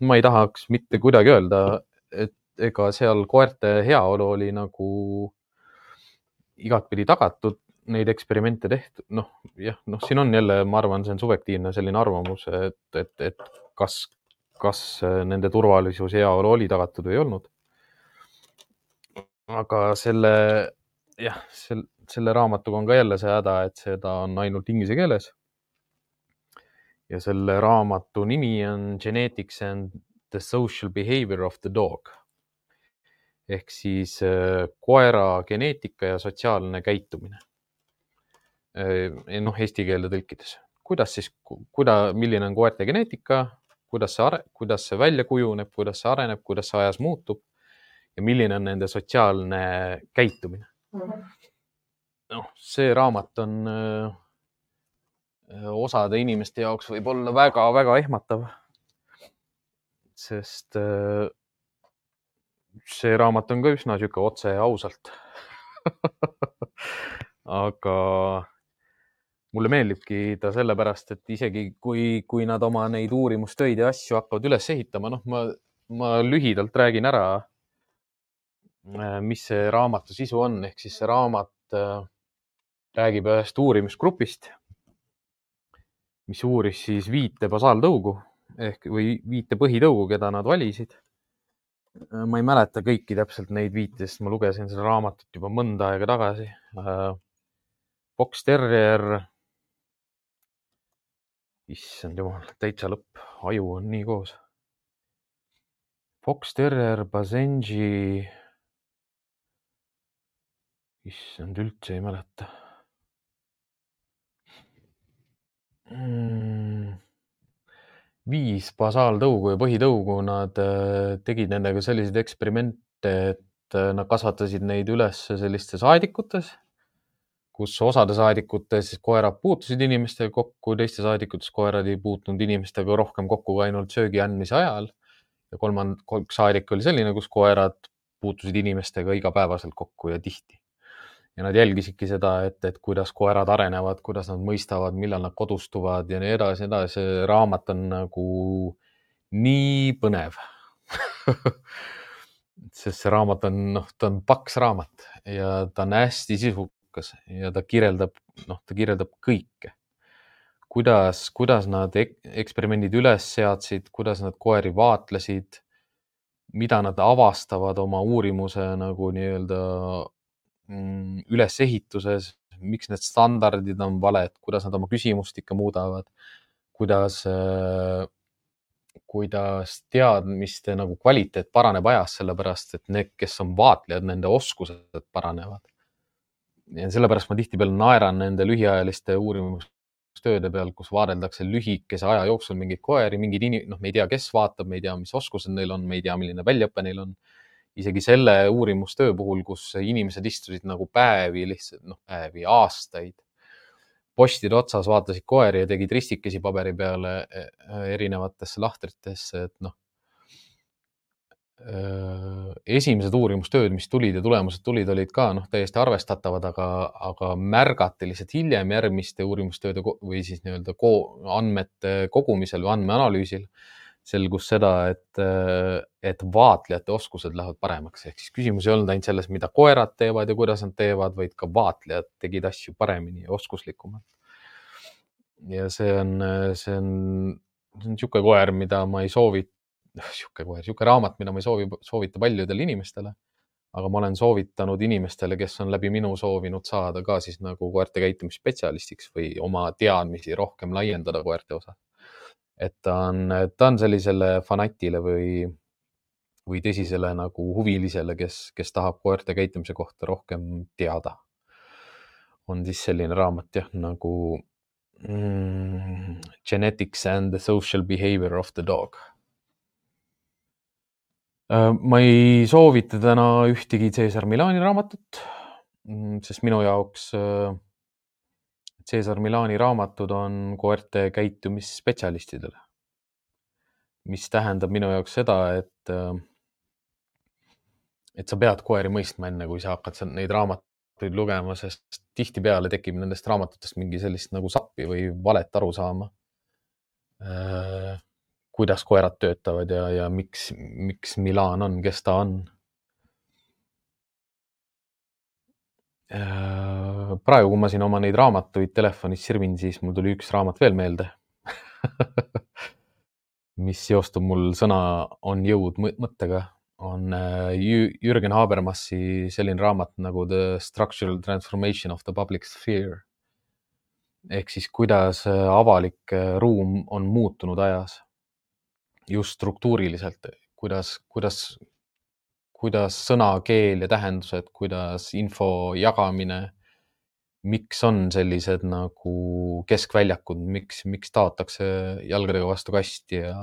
Speaker 1: ma ei tahaks mitte kuidagi öelda, et ega seal koerte heaolu oli nagu igatpidi tagatud, neid eksperimente tehtud, noh jah, noh, siin on jälle, ma arvan, see on subjektiivne selline arvamus, et, et, et kas, kas nende turvalisus heaolu oli tagatud või ei olnud aga selle, jah, sel, selle raamatuga on ka jälle see häda, et seda on ainult inglise keeles. ja selle raamatu nimi on Genetics and the social behavior of the dog ehk siis äh, koera geneetika ja sotsiaalne käitumine. Äh, noh, eesti keelde tõlkides, kuidas siis, kuida-, milline on koerte geneetika, kuidas see, kuidas see välja kujuneb, kuidas see areneb, kuidas see ajas muutub ja milline on nende sotsiaalne käitumine. Mhm. Noh, see raamat on öö, äh, osade inimeste jaoks võib olla väga-väga ehmatav. sest öö, äh, see raamat on ka üsna sihuke otse ja ausalt. Aga mulle meeldibki ta sellepärast, et isegi kui, kui nad oma neid uurimustöid ja asju hakkavad üles ehitama, noh, ma, ma lühidalt räägin ära, äh, mis see raamatu sisu on, ehk siis see raamat äh, räägib ühest uurimisgrupist, mis uuris siis viite basaaltõugu ehk, või viite põhitõugu, keda nad valisid. Ma ei mäleta kõiki täpselt neid viite, sest ma lugesin seda raamatut juba mõnda aega tagasi. Fox Terrier issand jumal, täitsa lõpp, aju on nii koos. Fox Terrier, Basenji. issand, üldse ei mäleta viis basaaltõugu ja põhitõugu, nad äh, tegid nendega selliseid eksperimente, et äh, nad kasvatasid neid üles sellistes aedikutes kus osade saadikutes koerad puutusid inimestega kokku, teistes saadikutes koerad ei puutunud inimestega rohkem kokku kui ainult söögi andmise ajal. ja kolmand-, üks saadik oli selline, kus koerad puutusid inimestega igapäevaselt kokku ja tihti. Ja nad jälgisidki seda, et, et kuidas koerad arenevad, kuidas nad mõistavad, millal nad kodustuvad ja nii edasi, edasi. raamat on nagu nii põnev sest see raamat on, noh, ta on paks raamat ja ta on hästi sisu, edukas ja ta kirjeldab, noh, ta kirjeldab kõike. kuidas, kuidas nad eksperimendid üles seadsid, kuidas nad koeri vaatlesid, mida nad avastavad oma uurimuse nagu nii-öelda ülesehituses, miks need standardid on valed, kuidas nad oma küsimustikke muudavad, kuidas äh, kuidas teadmiste nagu kvaliteet paraneb ajas, sellepärast et need, kes on vaatlejad, nende oskused paranevad ja sellepärast ma tihtipeale naeran nende lühiajaliste uurimustööde peal, kus vaadeldakse lühikese aja jooksul mingeid koeri, mingeid inim-, noh, me ei tea, kes vaatab, me ei tea, mis oskused neil on, me ei tea, milline väljaõpe neil on. Isegi selle uurimustöö puhul, kus inimesed istusid nagu päevi lihtsalt, noh, päevi, aastaid postide otsas, vaatasid koeri ja tegid ristikesi paberi peale e, e, erinevatesse lahtritesse, et noh, esimesed uurimustööd, mis tulid ja tulemused tulid, olid ka noh, täiesti arvestatavad, aga, aga märgati lihtsalt hiljem järgmiste uurimustööde või siis nii-öelda andmete kogumisel või andmeanalüüsil selgus seda, et, et vaatlejate oskused lähevad paremaks, ehk siis küsimus ei olnud ainult selles, mida koerad teevad ja kuidas nad teevad, vaid ka vaatlejad tegid asju paremini ja oskuslikumalt. ja see on, see on, see on niisugune koer, mida ma ei soovita sihuke kohe, sihuke raamat, mida ma ei soovi, soovita paljudele inimestele. aga ma olen soovitanud inimestele, kes on läbi minu soovinud saada ka siis nagu koerte käitumisspetsialistiks või oma teadmisi rohkem laiendada koerte osas. Et ta on, ta on sellisele fanatile või, või tõsisele nagu huvilisele, kes, kes tahab koerte käitumise kohta rohkem teada. on siis selline raamat jah, nagu mm, Genetics and the social behavior of the dog Äh, ma ei soovita täna ühtegi Caesar Milani raamatut, mm, sest minu jaoks äh, Caesar Milani raamatud on koerte käitumisspetsialistidele. mis tähendab minu jaoks seda, et, äh, et sa pead koeri mõistma, enne kui sa hakkad neid raamatuid lugema, sest tihtipeale tekib nendest raamatutest mingi sellist nagu sappi või valet arusaama kuidas koerad töötavad ja, ja miks, miks Milan on, kes ta on. Praegu, kui ma siin oma neid raamatuid telefonis sirvin, siis mul tuli üks raamat veel meelde mis seostub mul sõna on jõud mõttega, on äh, Jürgen Habermassi selline raamat nagu The Structural Transformation of the Public Sphere. ehk siis, kuidas äh, avalik ruum on muutunud ajas just struktuuriliselt, kuidas, kuidas, kuidas sõna, keel ja tähendused, kuidas info jagamine, miks on sellised nagu keskväljakud, miks, miks taotakse jalgadega vastu kasti ja,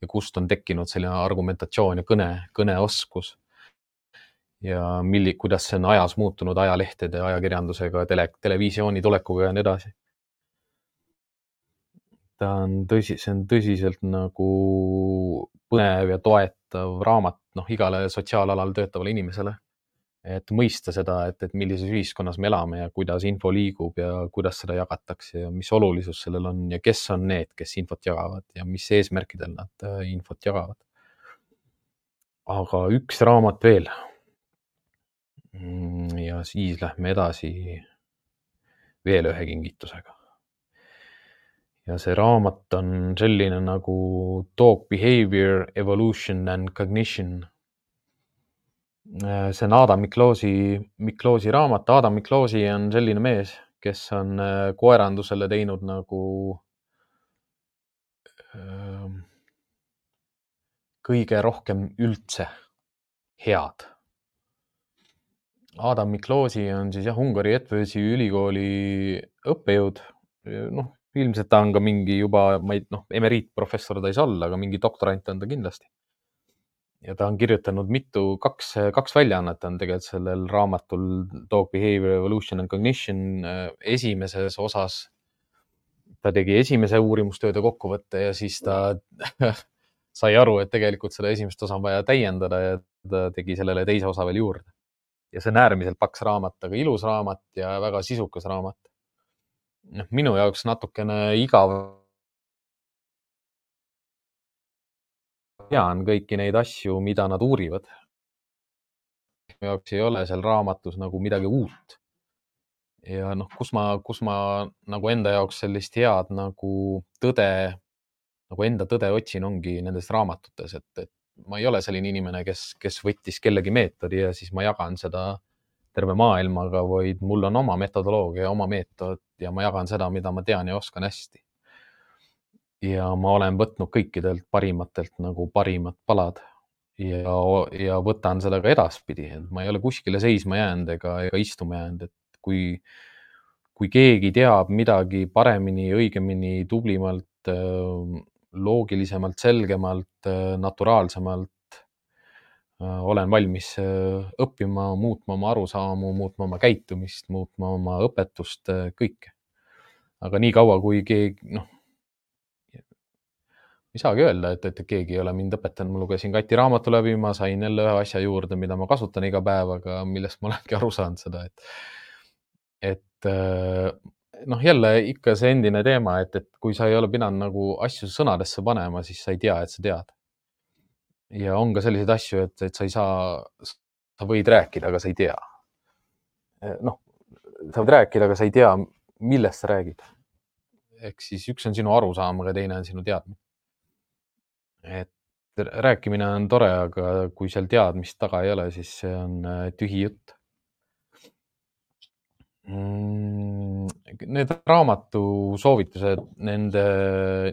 Speaker 1: ja kust on tekkinud selline argumentatsioon ja kõne, kõneoskus? Ja milli-, kuidas see on ajas muutunud ajalehtede, ajakirjandusega, tele, televisiooni tulekuga ja nii edasi? Ta on tõsi, see on tõsiselt nagu põnev ja toetav raamat, noh, igale sotsiaalalal töötavale inimesele. et mõista seda, et, et millises ühiskonnas me elame ja kuidas info liigub ja kuidas seda jagatakse ja mis olulisus sellel on ja kes on need, kes infot jagavad ja mis eesmärkidel nad äh, infot jagavad. aga üks raamat veel. Mm, ja siis lähme edasi veel ühe kingitusega. Ja see raamat on selline nagu Dog Behavior, Evolution and Cognition Äh, see on Adam Mikloosi, Mikloosi raamat. Adam Mikloosi on selline mees, kes on äh, koerandusele teinud nagu ähm, kõige rohkem üldse head. Adam Mikloosi on siis jah, Ungari Eötvösi ülikooli õppejõud. noh, ilmselt ta on ka mingi juba, ma ei, noh, emeriitprofessor ta ei saa olla, aga mingi doktorant on ta kindlasti ja ta on kirjutanud mitu, kaks, kaks väljaannet on tegelikult sellel raamatul Dog Behavior Evolution and Cognition äh, esimeses osas. ta tegi esimese uurimustööde kokkuvõtte ja siis ta sai aru, et tegelikult seda esimest osa on vaja täiendada ja ta tegi sellele teise osa veel juurde. ja see on äärmiselt paks raamat, aga ilus raamat ja väga sisukas raamat. Noh, minu jaoks natukene igav tean kõiki neid asju, mida nad uurivad. minu jaoks ei ole seal raamatus nagu midagi uut. ja noh, kus ma, kus ma nagu enda jaoks sellist head nagu tõde, nagu enda tõde otsin, ongi nendes raamatutes, et, et ma ei ole selline inimene, kes, kes võttis kellegi meetodi ja siis ma jagan seda terve maailmaga, vaid mul on oma metodoloogia, oma meetod ja ma jagan seda, mida ma tean ja oskan hästi. Ja ma olen võtnud kõikidelt parimatelt nagu parimad palad ja, ja võtan seda ka edaspidi, et ma ei ole kuskile seisma jäänud ega, ega istuma jäänud, et kui, kui keegi teab midagi paremini, õigemini, tublimalt, loogilisemalt, selgemalt, naturaalsemalt, olen valmis õppima, muutma oma arusaamu, muutma oma käitumist, muutma oma õpetust, kõike. aga niikaua, kui keegi, noh, ei saagi öelda, et, et keegi ei ole mind õpetanud, ma lugesin Kati raamatu läbi, ma sain jälle ühe asja juurde, mida ma kasutan iga päev, aga millest ma olengi aru saanud seda, et, et äh, noh, jälle ikka see endine teema, et, et kui sa ei ole pidanud nagu asju sõnadesse panema, siis sa ei tea, et sa tead. Ja on ka selliseid asju, et, et sa ei saa, sa võid rääkida, aga sa ei tea. noh, sa võid rääkida, aga sa ei tea, millest sa räägid. ehk siis üks on sinu arusaam, aga teine on sinu teadmine et rääkimine on tore, aga kui seal teadmist taga ei ole, siis see on äh, tühi jutt. Mm, need raamatu soovitused, nende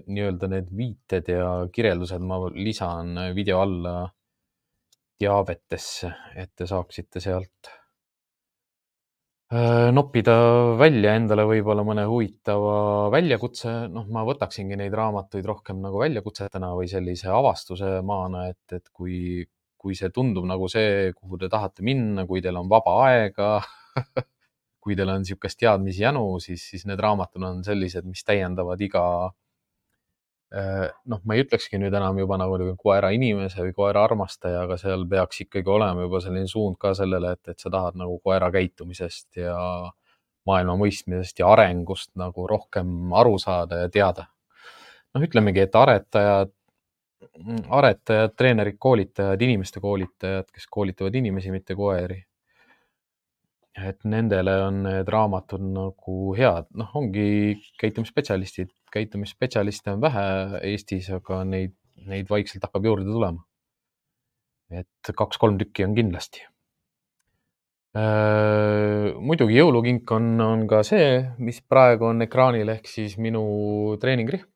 Speaker 1: nii-öelda need viited ja kirjeldused ma lisan video alla teavetesse, et te saaksite sealt Äh, noppida välja endale võib-olla mõne huvitava väljakutse, noh, ma võtaksingi neid raamatuid rohkem nagu väljakutsetena või sellise avastuse maana, et, et kui, kui see tundub nagu see, kuhu te tahate minna, kui teil on vaba aega kui teil on niisugust teadmisi janu, siis, siis need raamatud on sellised, mis täiendavad iga Äh, noh, ma ei ütlekski nüüd enam juba nagu koera inimese või koera armastaja, aga seal peaks ikkagi olema juba selline suund ka sellele, et, et sa tahad nagu koera käitumisest ja maailma mõistmisest ja arengust nagu rohkem aru saada ja teada. noh, ütlemegi, et aretajad, aretajad, treenerid, koolitajad, inimeste koolitajad, kes koolitavad inimesi, mitte koeri et nendele on need raamatud nagu head, noh, ongi käitumisspetsialistid, käitumisspetsialiste on vähe Eestis, aga neid, neid vaikselt hakkab juurde tulema. et kaks-kolm tükki on kindlasti. Muidugi jõulukink on, on ka see, mis praegu on ekraanil, ehk siis minu treeningrihm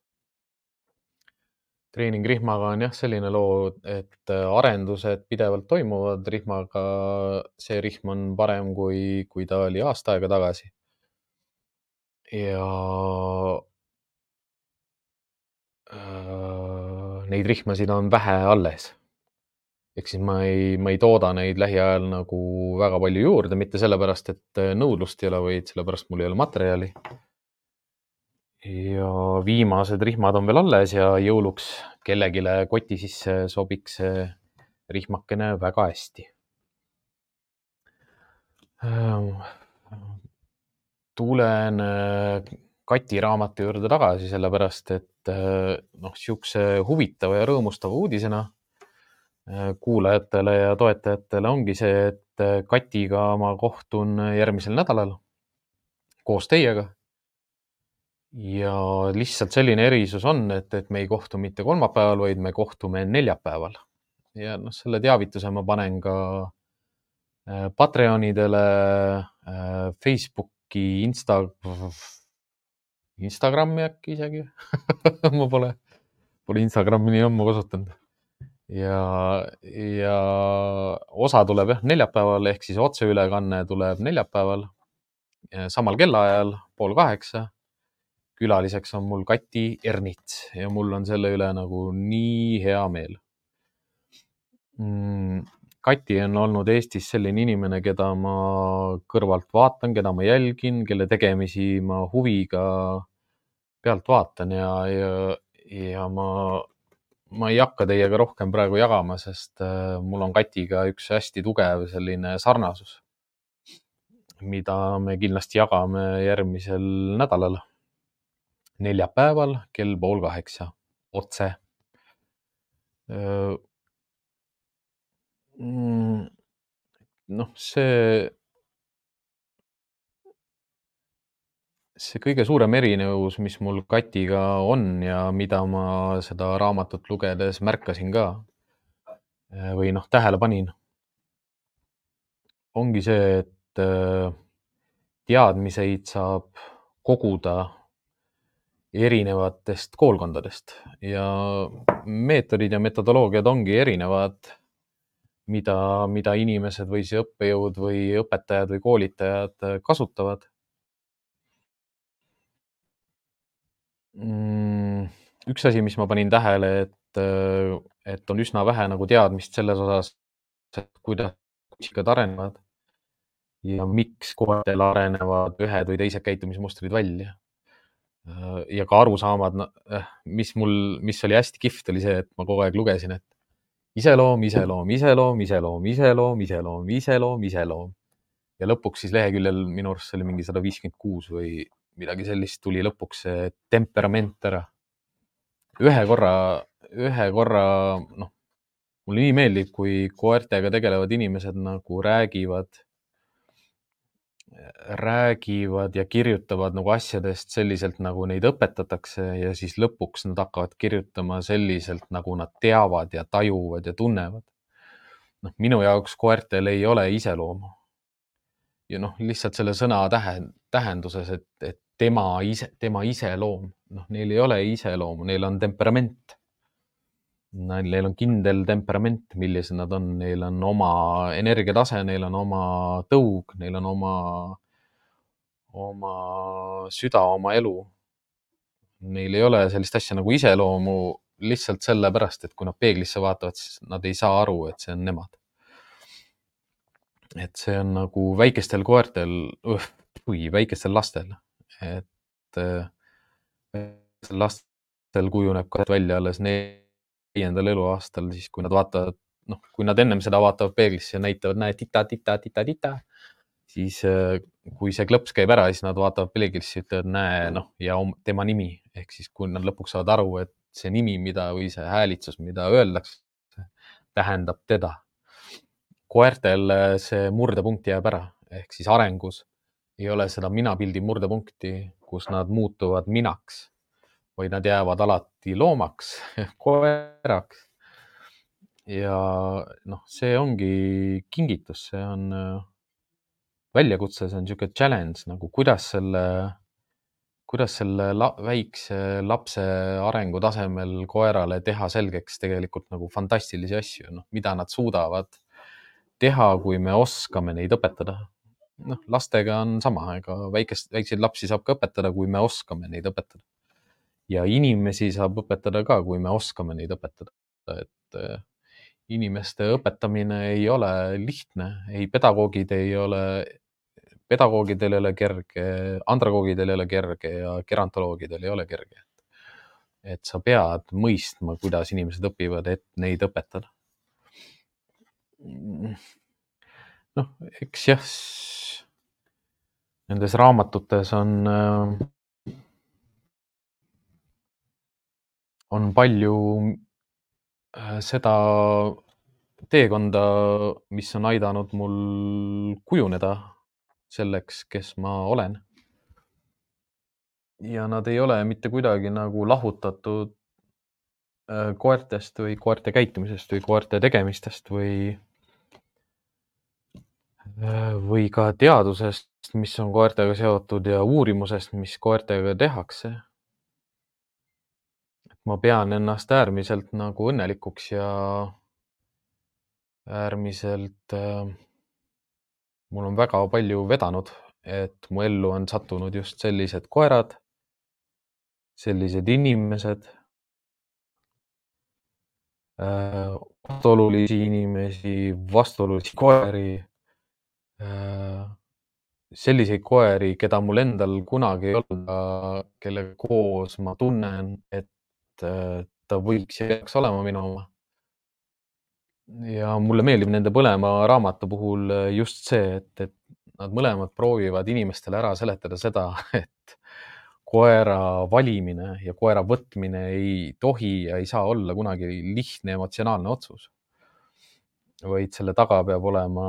Speaker 1: treeningrihmaga on jah selline loo, et äh, arendused pidevalt toimuvad rihmaga. see rihm on parem, kui, kui ta oli aasta aega tagasi. ja äh, neid rihmasid on vähe alles. ehk siis ma ei, ma ei tooda neid lähiajal nagu väga palju juurde, mitte sellepärast, et äh, nõudlust ei ole, vaid sellepärast mul ei ole materjali ja viimased rihmad on veel alles ja jõuluks kellelegi koti sisse sobiks see rihmakene väga hästi. tulen Kati raamatu juurde tagasi, sellepärast et noh, niisuguse huvitava ja rõõmustava uudisena kuulajatele ja toetajatele ongi see, et Katiga ma kohtun järgmisel nädalal koos teiega. Ja lihtsalt selline erisus on, et, et me ei kohtu mitte kolmapäeval, vaid me kohtume neljapäeval. ja noh, selle teavituse ma panen ka Patreonidele, Facebooki, Insta Instagrami äkki isegi ma pole, pole Instagrami nii ammu kasutanud. ja, ja osa tuleb jah neljapäeval ehk siis otseülekanne tuleb neljapäeval samal kellaajal, pool kaheksa. Külaliseks on mul Kati Ernits ja mul on selle üle nagu nii hea meel. Mm Kati on olnud Eestis selline inimene, keda ma kõrvalt vaatan, keda ma jälgin, kelle tegemisi ma huviga pealt vaatan ja, ja, ja ma, ma ei hakka teiega rohkem praegu jagama, sest äh, mul on Katiga üks hästi tugev selline sarnasus, mida me kindlasti jagame järgmisel nädalal, neljapäeval kell pool kaheksa, otse. Mm, noh, see see kõige suurem erinevus, mis mul Katiga on ja mida ma seda raamatut lugedes märkasin ka või noh, tähele panin, ongi see, et teadmiseid saab koguda erinevatest koolkondadest ja meetodid ja metodoloogiad ongi erinevad, mida, mida inimesed või siis õppejõud või õpetajad või koolitajad kasutavad Mm, üks asi, mis ma panin tähele, et, äh, et on üsna vähe nagu teadmist selles osas, et kuidas kuskad arenevad ja miks koertel arenevad ühed või teised käitumismustrid välja. Äh, ja ka arusaamad, äh, mis mul, mis oli hästi kihvt, oli see, et ma kogu aeg lugesin, et iseloom, iseloom, iseloom, iseloom, iseloom, iseloom, iseloom, iseloom. ja lõpuks siis leheküljel minu arust see oli mingi sada viiskümmend kuus või midagi sellist tuli lõpuks see temperament ära. ühe korra, ühe korra, noh, mulle nii meeldib, kui koertega tegelevad inimesed nagu räägivad, räägivad ja kirjutavad nagu asjadest selliselt, nagu neid õpetatakse ja siis lõpuks nad hakkavad kirjutama selliselt, nagu nad teavad ja tajuvad ja tunnevad. noh, minu jaoks koertel ei ole iseloomu ja noh, lihtsalt selle sõna tähe, tähenduses, et, et tema ise, tema iseloom, noh, neil ei ole iseloomu, neil on temperament. Neil on kindel temperament, millised nad on, neil on oma energiatase, neil on oma tõug, neil on oma, oma süda, oma elu. Neil ei ole sellist asja nagu iseloomu lihtsalt sellepärast, et kui nad peeglisse vaatavad, siis nad ei saa aru, et see on nemad. et see on nagu väikestel koertel, või väikestel lastel et äh, lastel kujuneb ka välja alles neljandal eluaastal, siis kui nad vaatavad, noh, kui nad ennem seda vaatavad peeglisse ja näitavad, näe, tita, tita, tita, tita, siis äh, kui see klõps käib ära, siis nad vaatavad peeglisse ütlevad, näe, noh, ja tema nimi ehk siis, kui nad lõpuks saavad aru, et see nimi, mida või see häälitsus, mida öeldakse, tähendab teda. koertel äh, see murdepunkt jääb ära ehk siis arengus ei ole seda minapildi murdepunkti, kus nad muutuvad minaks, vaid nad jäävad alati loomaks ehk koeraks. ja noh, see ongi kingitus, see on äh, väljakutse, see on niisugune challenge nagu, kuidas selle, kuidas selle la, väikse lapse arengu tasemel koerale teha selgeks tegelikult nagu fantastilisi asju, noh, mida nad suudavad teha, kui me oskame neid õpetada noh, lastega on sama, ega väikest, väikseid lapsi saab ka õpetada, kui me oskame neid õpetada. Ja inimesi saab õpetada ka, kui me oskame neid õpetada, et äh, inimeste õpetamine ei ole lihtne, ei pedagoogid ei ole, pedagoogidel ei ole kerge, andragoogidel ei ole kerge ja gerantoloogidel ei ole kerge. et sa pead mõistma, kuidas inimesed õpivad, et neid õpetada. noh, eks jah nendes raamatutes on, on palju seda teekonda, mis on aidanud mul kujuneda selleks, kes ma olen. ja nad ei ole mitte kuidagi nagu lahutatud äh, koertest või koerte käitumisest või koerte tegemistest või, äh, või ka teadusest, mis on koertega seotud ja uurimusest, mis koertega tehakse. Ma pean ennast äärmiselt nagu õnnelikuks ja äärmiselt äh, mul on väga palju vedanud, et mu ellu on sattunud just sellised koerad, sellised inimesed äh,, vastuolulisi inimesi, vastuolulisi koeri äh,, selliseid koeri, keda mul endal kunagi ei olnud, kellega koos ma tunnen, et äh, ta võiks ja peaks olema minu oma ja mulle meeldib nende mõlema raamatu puhul äh, just see, et, et nad mõlemad proovivad inimestele ära seletada seda, et koera valimine ja koera võtmine ei tohi ja ei saa olla kunagi lihtne emotsionaalne otsus. vaid selle taga peab olema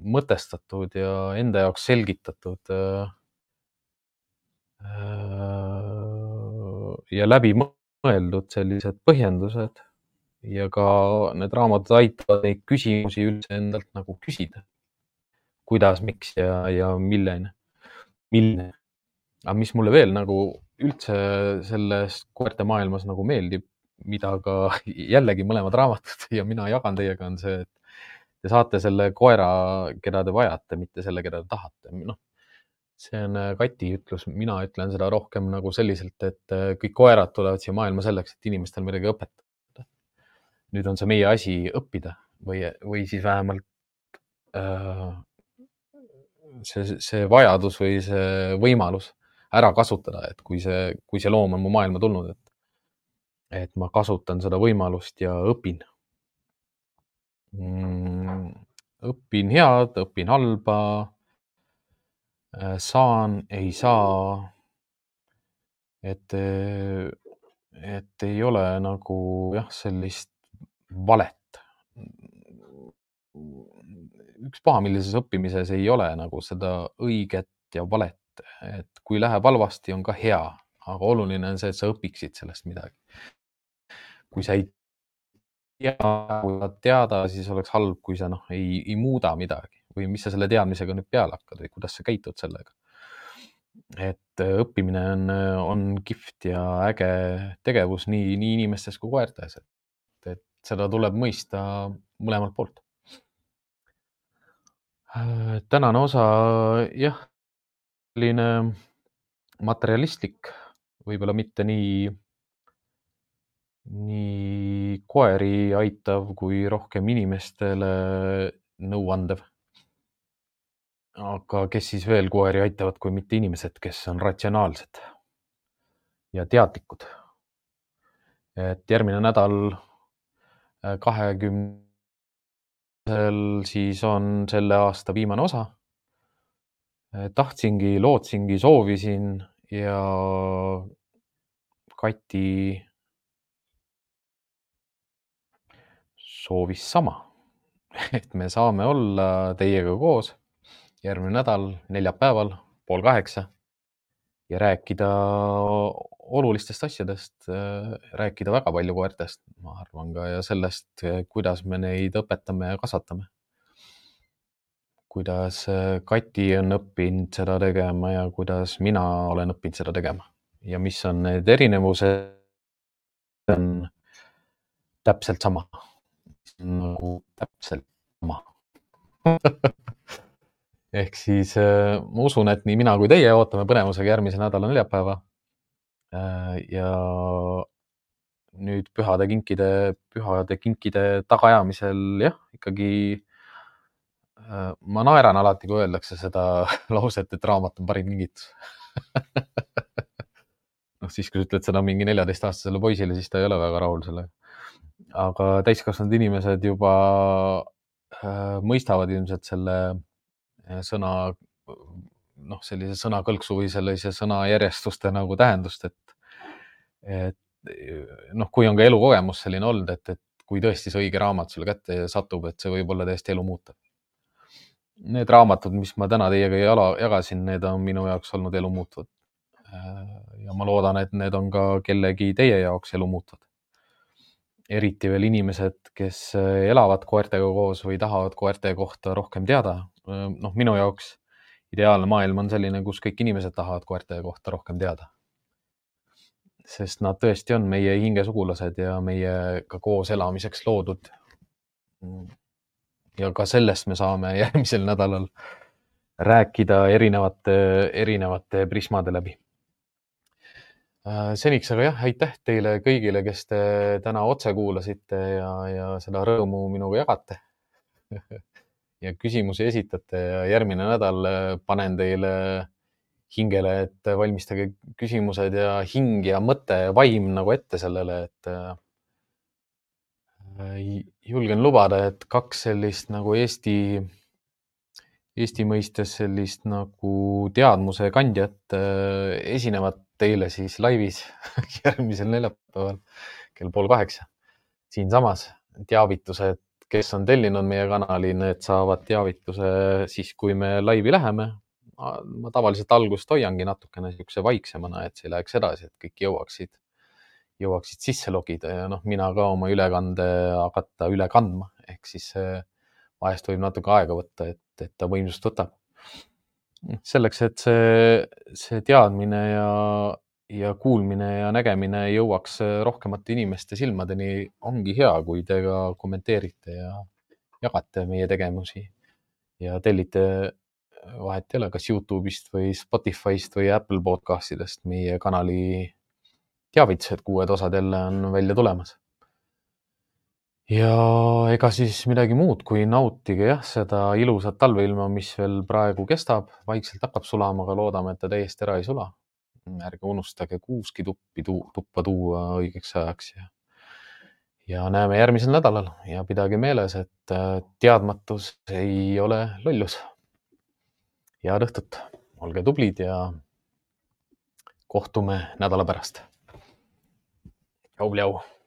Speaker 1: mõtestatud ja enda jaoks selgitatud äh, ja läbimõeldud sellised põhjendused ja ka need raamatud aitavad neid küsimusi üldse endalt nagu küsida. kuidas, miks ja, ja milline, milline. aga mis mulle veel nagu üldse selles koerte maailmas nagu meeldib, mida ka jällegi mõlemad raamatud ja mina jagan teiega, on see, et te saate selle koera, keda te vajate, mitte selle, keda te tahate. noh, see on äh, Kati ütlus, mina ütlen seda rohkem nagu selliselt, et äh, kõik koerad tulevad siia maailma selleks, et inimestel midagi õpetada nüüd on see meie asi õppida või, või siis vähemalt äh, see, see vajadus või see võimalus ära kasutada, et kui see, kui see loom on mu maailma tulnud, et, et ma kasutan seda võimalust ja õpin mm,. õpin head, õpin halba. Saan, ei saa. et, et ei ole nagu jah, sellist valet. üks pahamillises õppimises ei ole nagu seda õiget ja valet, et kui läheb halvasti, on ka hea, aga oluline on see, et sa õpiksid sellest midagi. kui sa ei tea, kui sa teada, siis oleks halb, kui sa noh, ei, ei muuda midagi või mis sa selle teadmisega nüüd peale hakkad või kuidas sa käitud sellega. et õppimine on, on kihvt ja äge tegevus nii, nii inimestes kui koertes, et seda tuleb mõista mõlemalt poolt. tänane osa jah, selline materjalistlik, võib-olla mitte nii, nii koeri aitav kui rohkem inimestele nõu andev. Aga kes siis veel koeri aitavad, kui mitte inimesed, kes on ratsionaalsed ja teadlikud. et järgmine nädal kahekümnendal siis on selle aasta viimane osa. tahtsingi, lootsingi, soovisin ja Kati soovis sama, et me saame olla teiega koos järgmine nädal neljapäeval pool kaheksa. Ja rääkida olulistest asjadest, äh, rääkida väga palju koertest, ma arvan ka ja sellest, kuidas me neid õpetame ja kasvatame. kuidas äh, Kati on õppinud seda tegema ja kuidas mina olen õppinud seda tegema. Ja mis on need erinevused, on täpselt sama, nagu täpselt sama ehk siis äh, ma usun, et nii mina kui teie ootame põnevusega järgmise nädala neljapäeva Äh, ja nüüd pühade kinkide, pühade kinkide tagaajamisel jah, ikkagi äh, ma naeran alati, kui öeldakse seda lauset, et raamat on parim kingitus noh, siis kui sa ütled seda mingi neljateistaastasele poisile, siis ta ei ole väga rahul sellega. aga täiskasvanud inimesed juba äh, mõistavad ilmselt selle sõna noh, sellise sõnakõlksu või sellise sõnajärjestuste nagu tähendust, et, et noh, kui on ka elukogemus selline olnud, et, et kui tõesti see õige raamat sulle kätte satub, et see võib olla täiesti elu muutev. Need raamatud, mis ma täna teiega jala, jagasin, need on minu jaoks olnud elu muutvad. ja ma loodan, et need on ka kellegi teie jaoks elu muutvad. Eriti veel inimesed, kes elavad koertega koos või tahavad koerte kohta rohkem teada. noh, minu jaoks ideaalne maailm on selline, kus kõik inimesed tahavad koerte kohta rohkem teada. sest nad tõesti on meie hingesugulased ja meiega koos elamiseks loodud. ja ka sellest me saame järgmisel nädalal rääkida erinevate, erinevate prismade läbi. Seniks aga jah, aitäh teile kõigile, kes te täna otse kuulasite ja, ja seda rõõmu minuga jagate. Ja küsimusi esitate ja järgmine nädal äh, panen teile hingele, et valmistage küsimused ja hing ja mõte ja vaim nagu ette sellele, et äh, julgen lubada, et kaks sellist nagu Eesti, Eesti mõistes sellist nagu teadmuse kandjat äh, esinevad teile siis laivis järgmisel neljapäeval kell pool kaheksa siinsamas teavitused kes on tellinud meie kanali, need saavad teavituse siis, kui me laivi läheme. ma tavaliselt algust hoiangi natukene niisuguse vaiksemana, et see läheks edasi, et kõik jõuaksid, jõuaksid sisse logida ja noh, mina ka oma ülekande hakata üle kandma, ehk siis vahest võib natuke aega võtta, et, et ta võimsust võtab. Selleks, et see, see teadmine ja, ja kuulmine ja nägemine jõuaks rohkemate inimeste silmadeni, ongi hea, kui te ka kommenteerite ja jagate meie tegevusi ja tellite, vahet ei ole, kas Youtube'ist või Spotify'st või Apple podcast'idest meie kanali teavitused, kui uued osad jälle on välja tulemas. Ja ega siis midagi muud, kui nautige jah, seda ilusat talveilma, mis veel praegu kestab, vaikselt hakkab sulama, aga loodame, et ta täiesti ära ei sula ärge unustage kuuski tuppi tuu, tuppa tuua õigeks ajaks ja, ja näeme järgmisel nädalal ja pidage meeles, et äh, teadmatus ei ole lollus. head õhtut, olge tublid ja kohtume nädala pärast. tšau-tšau.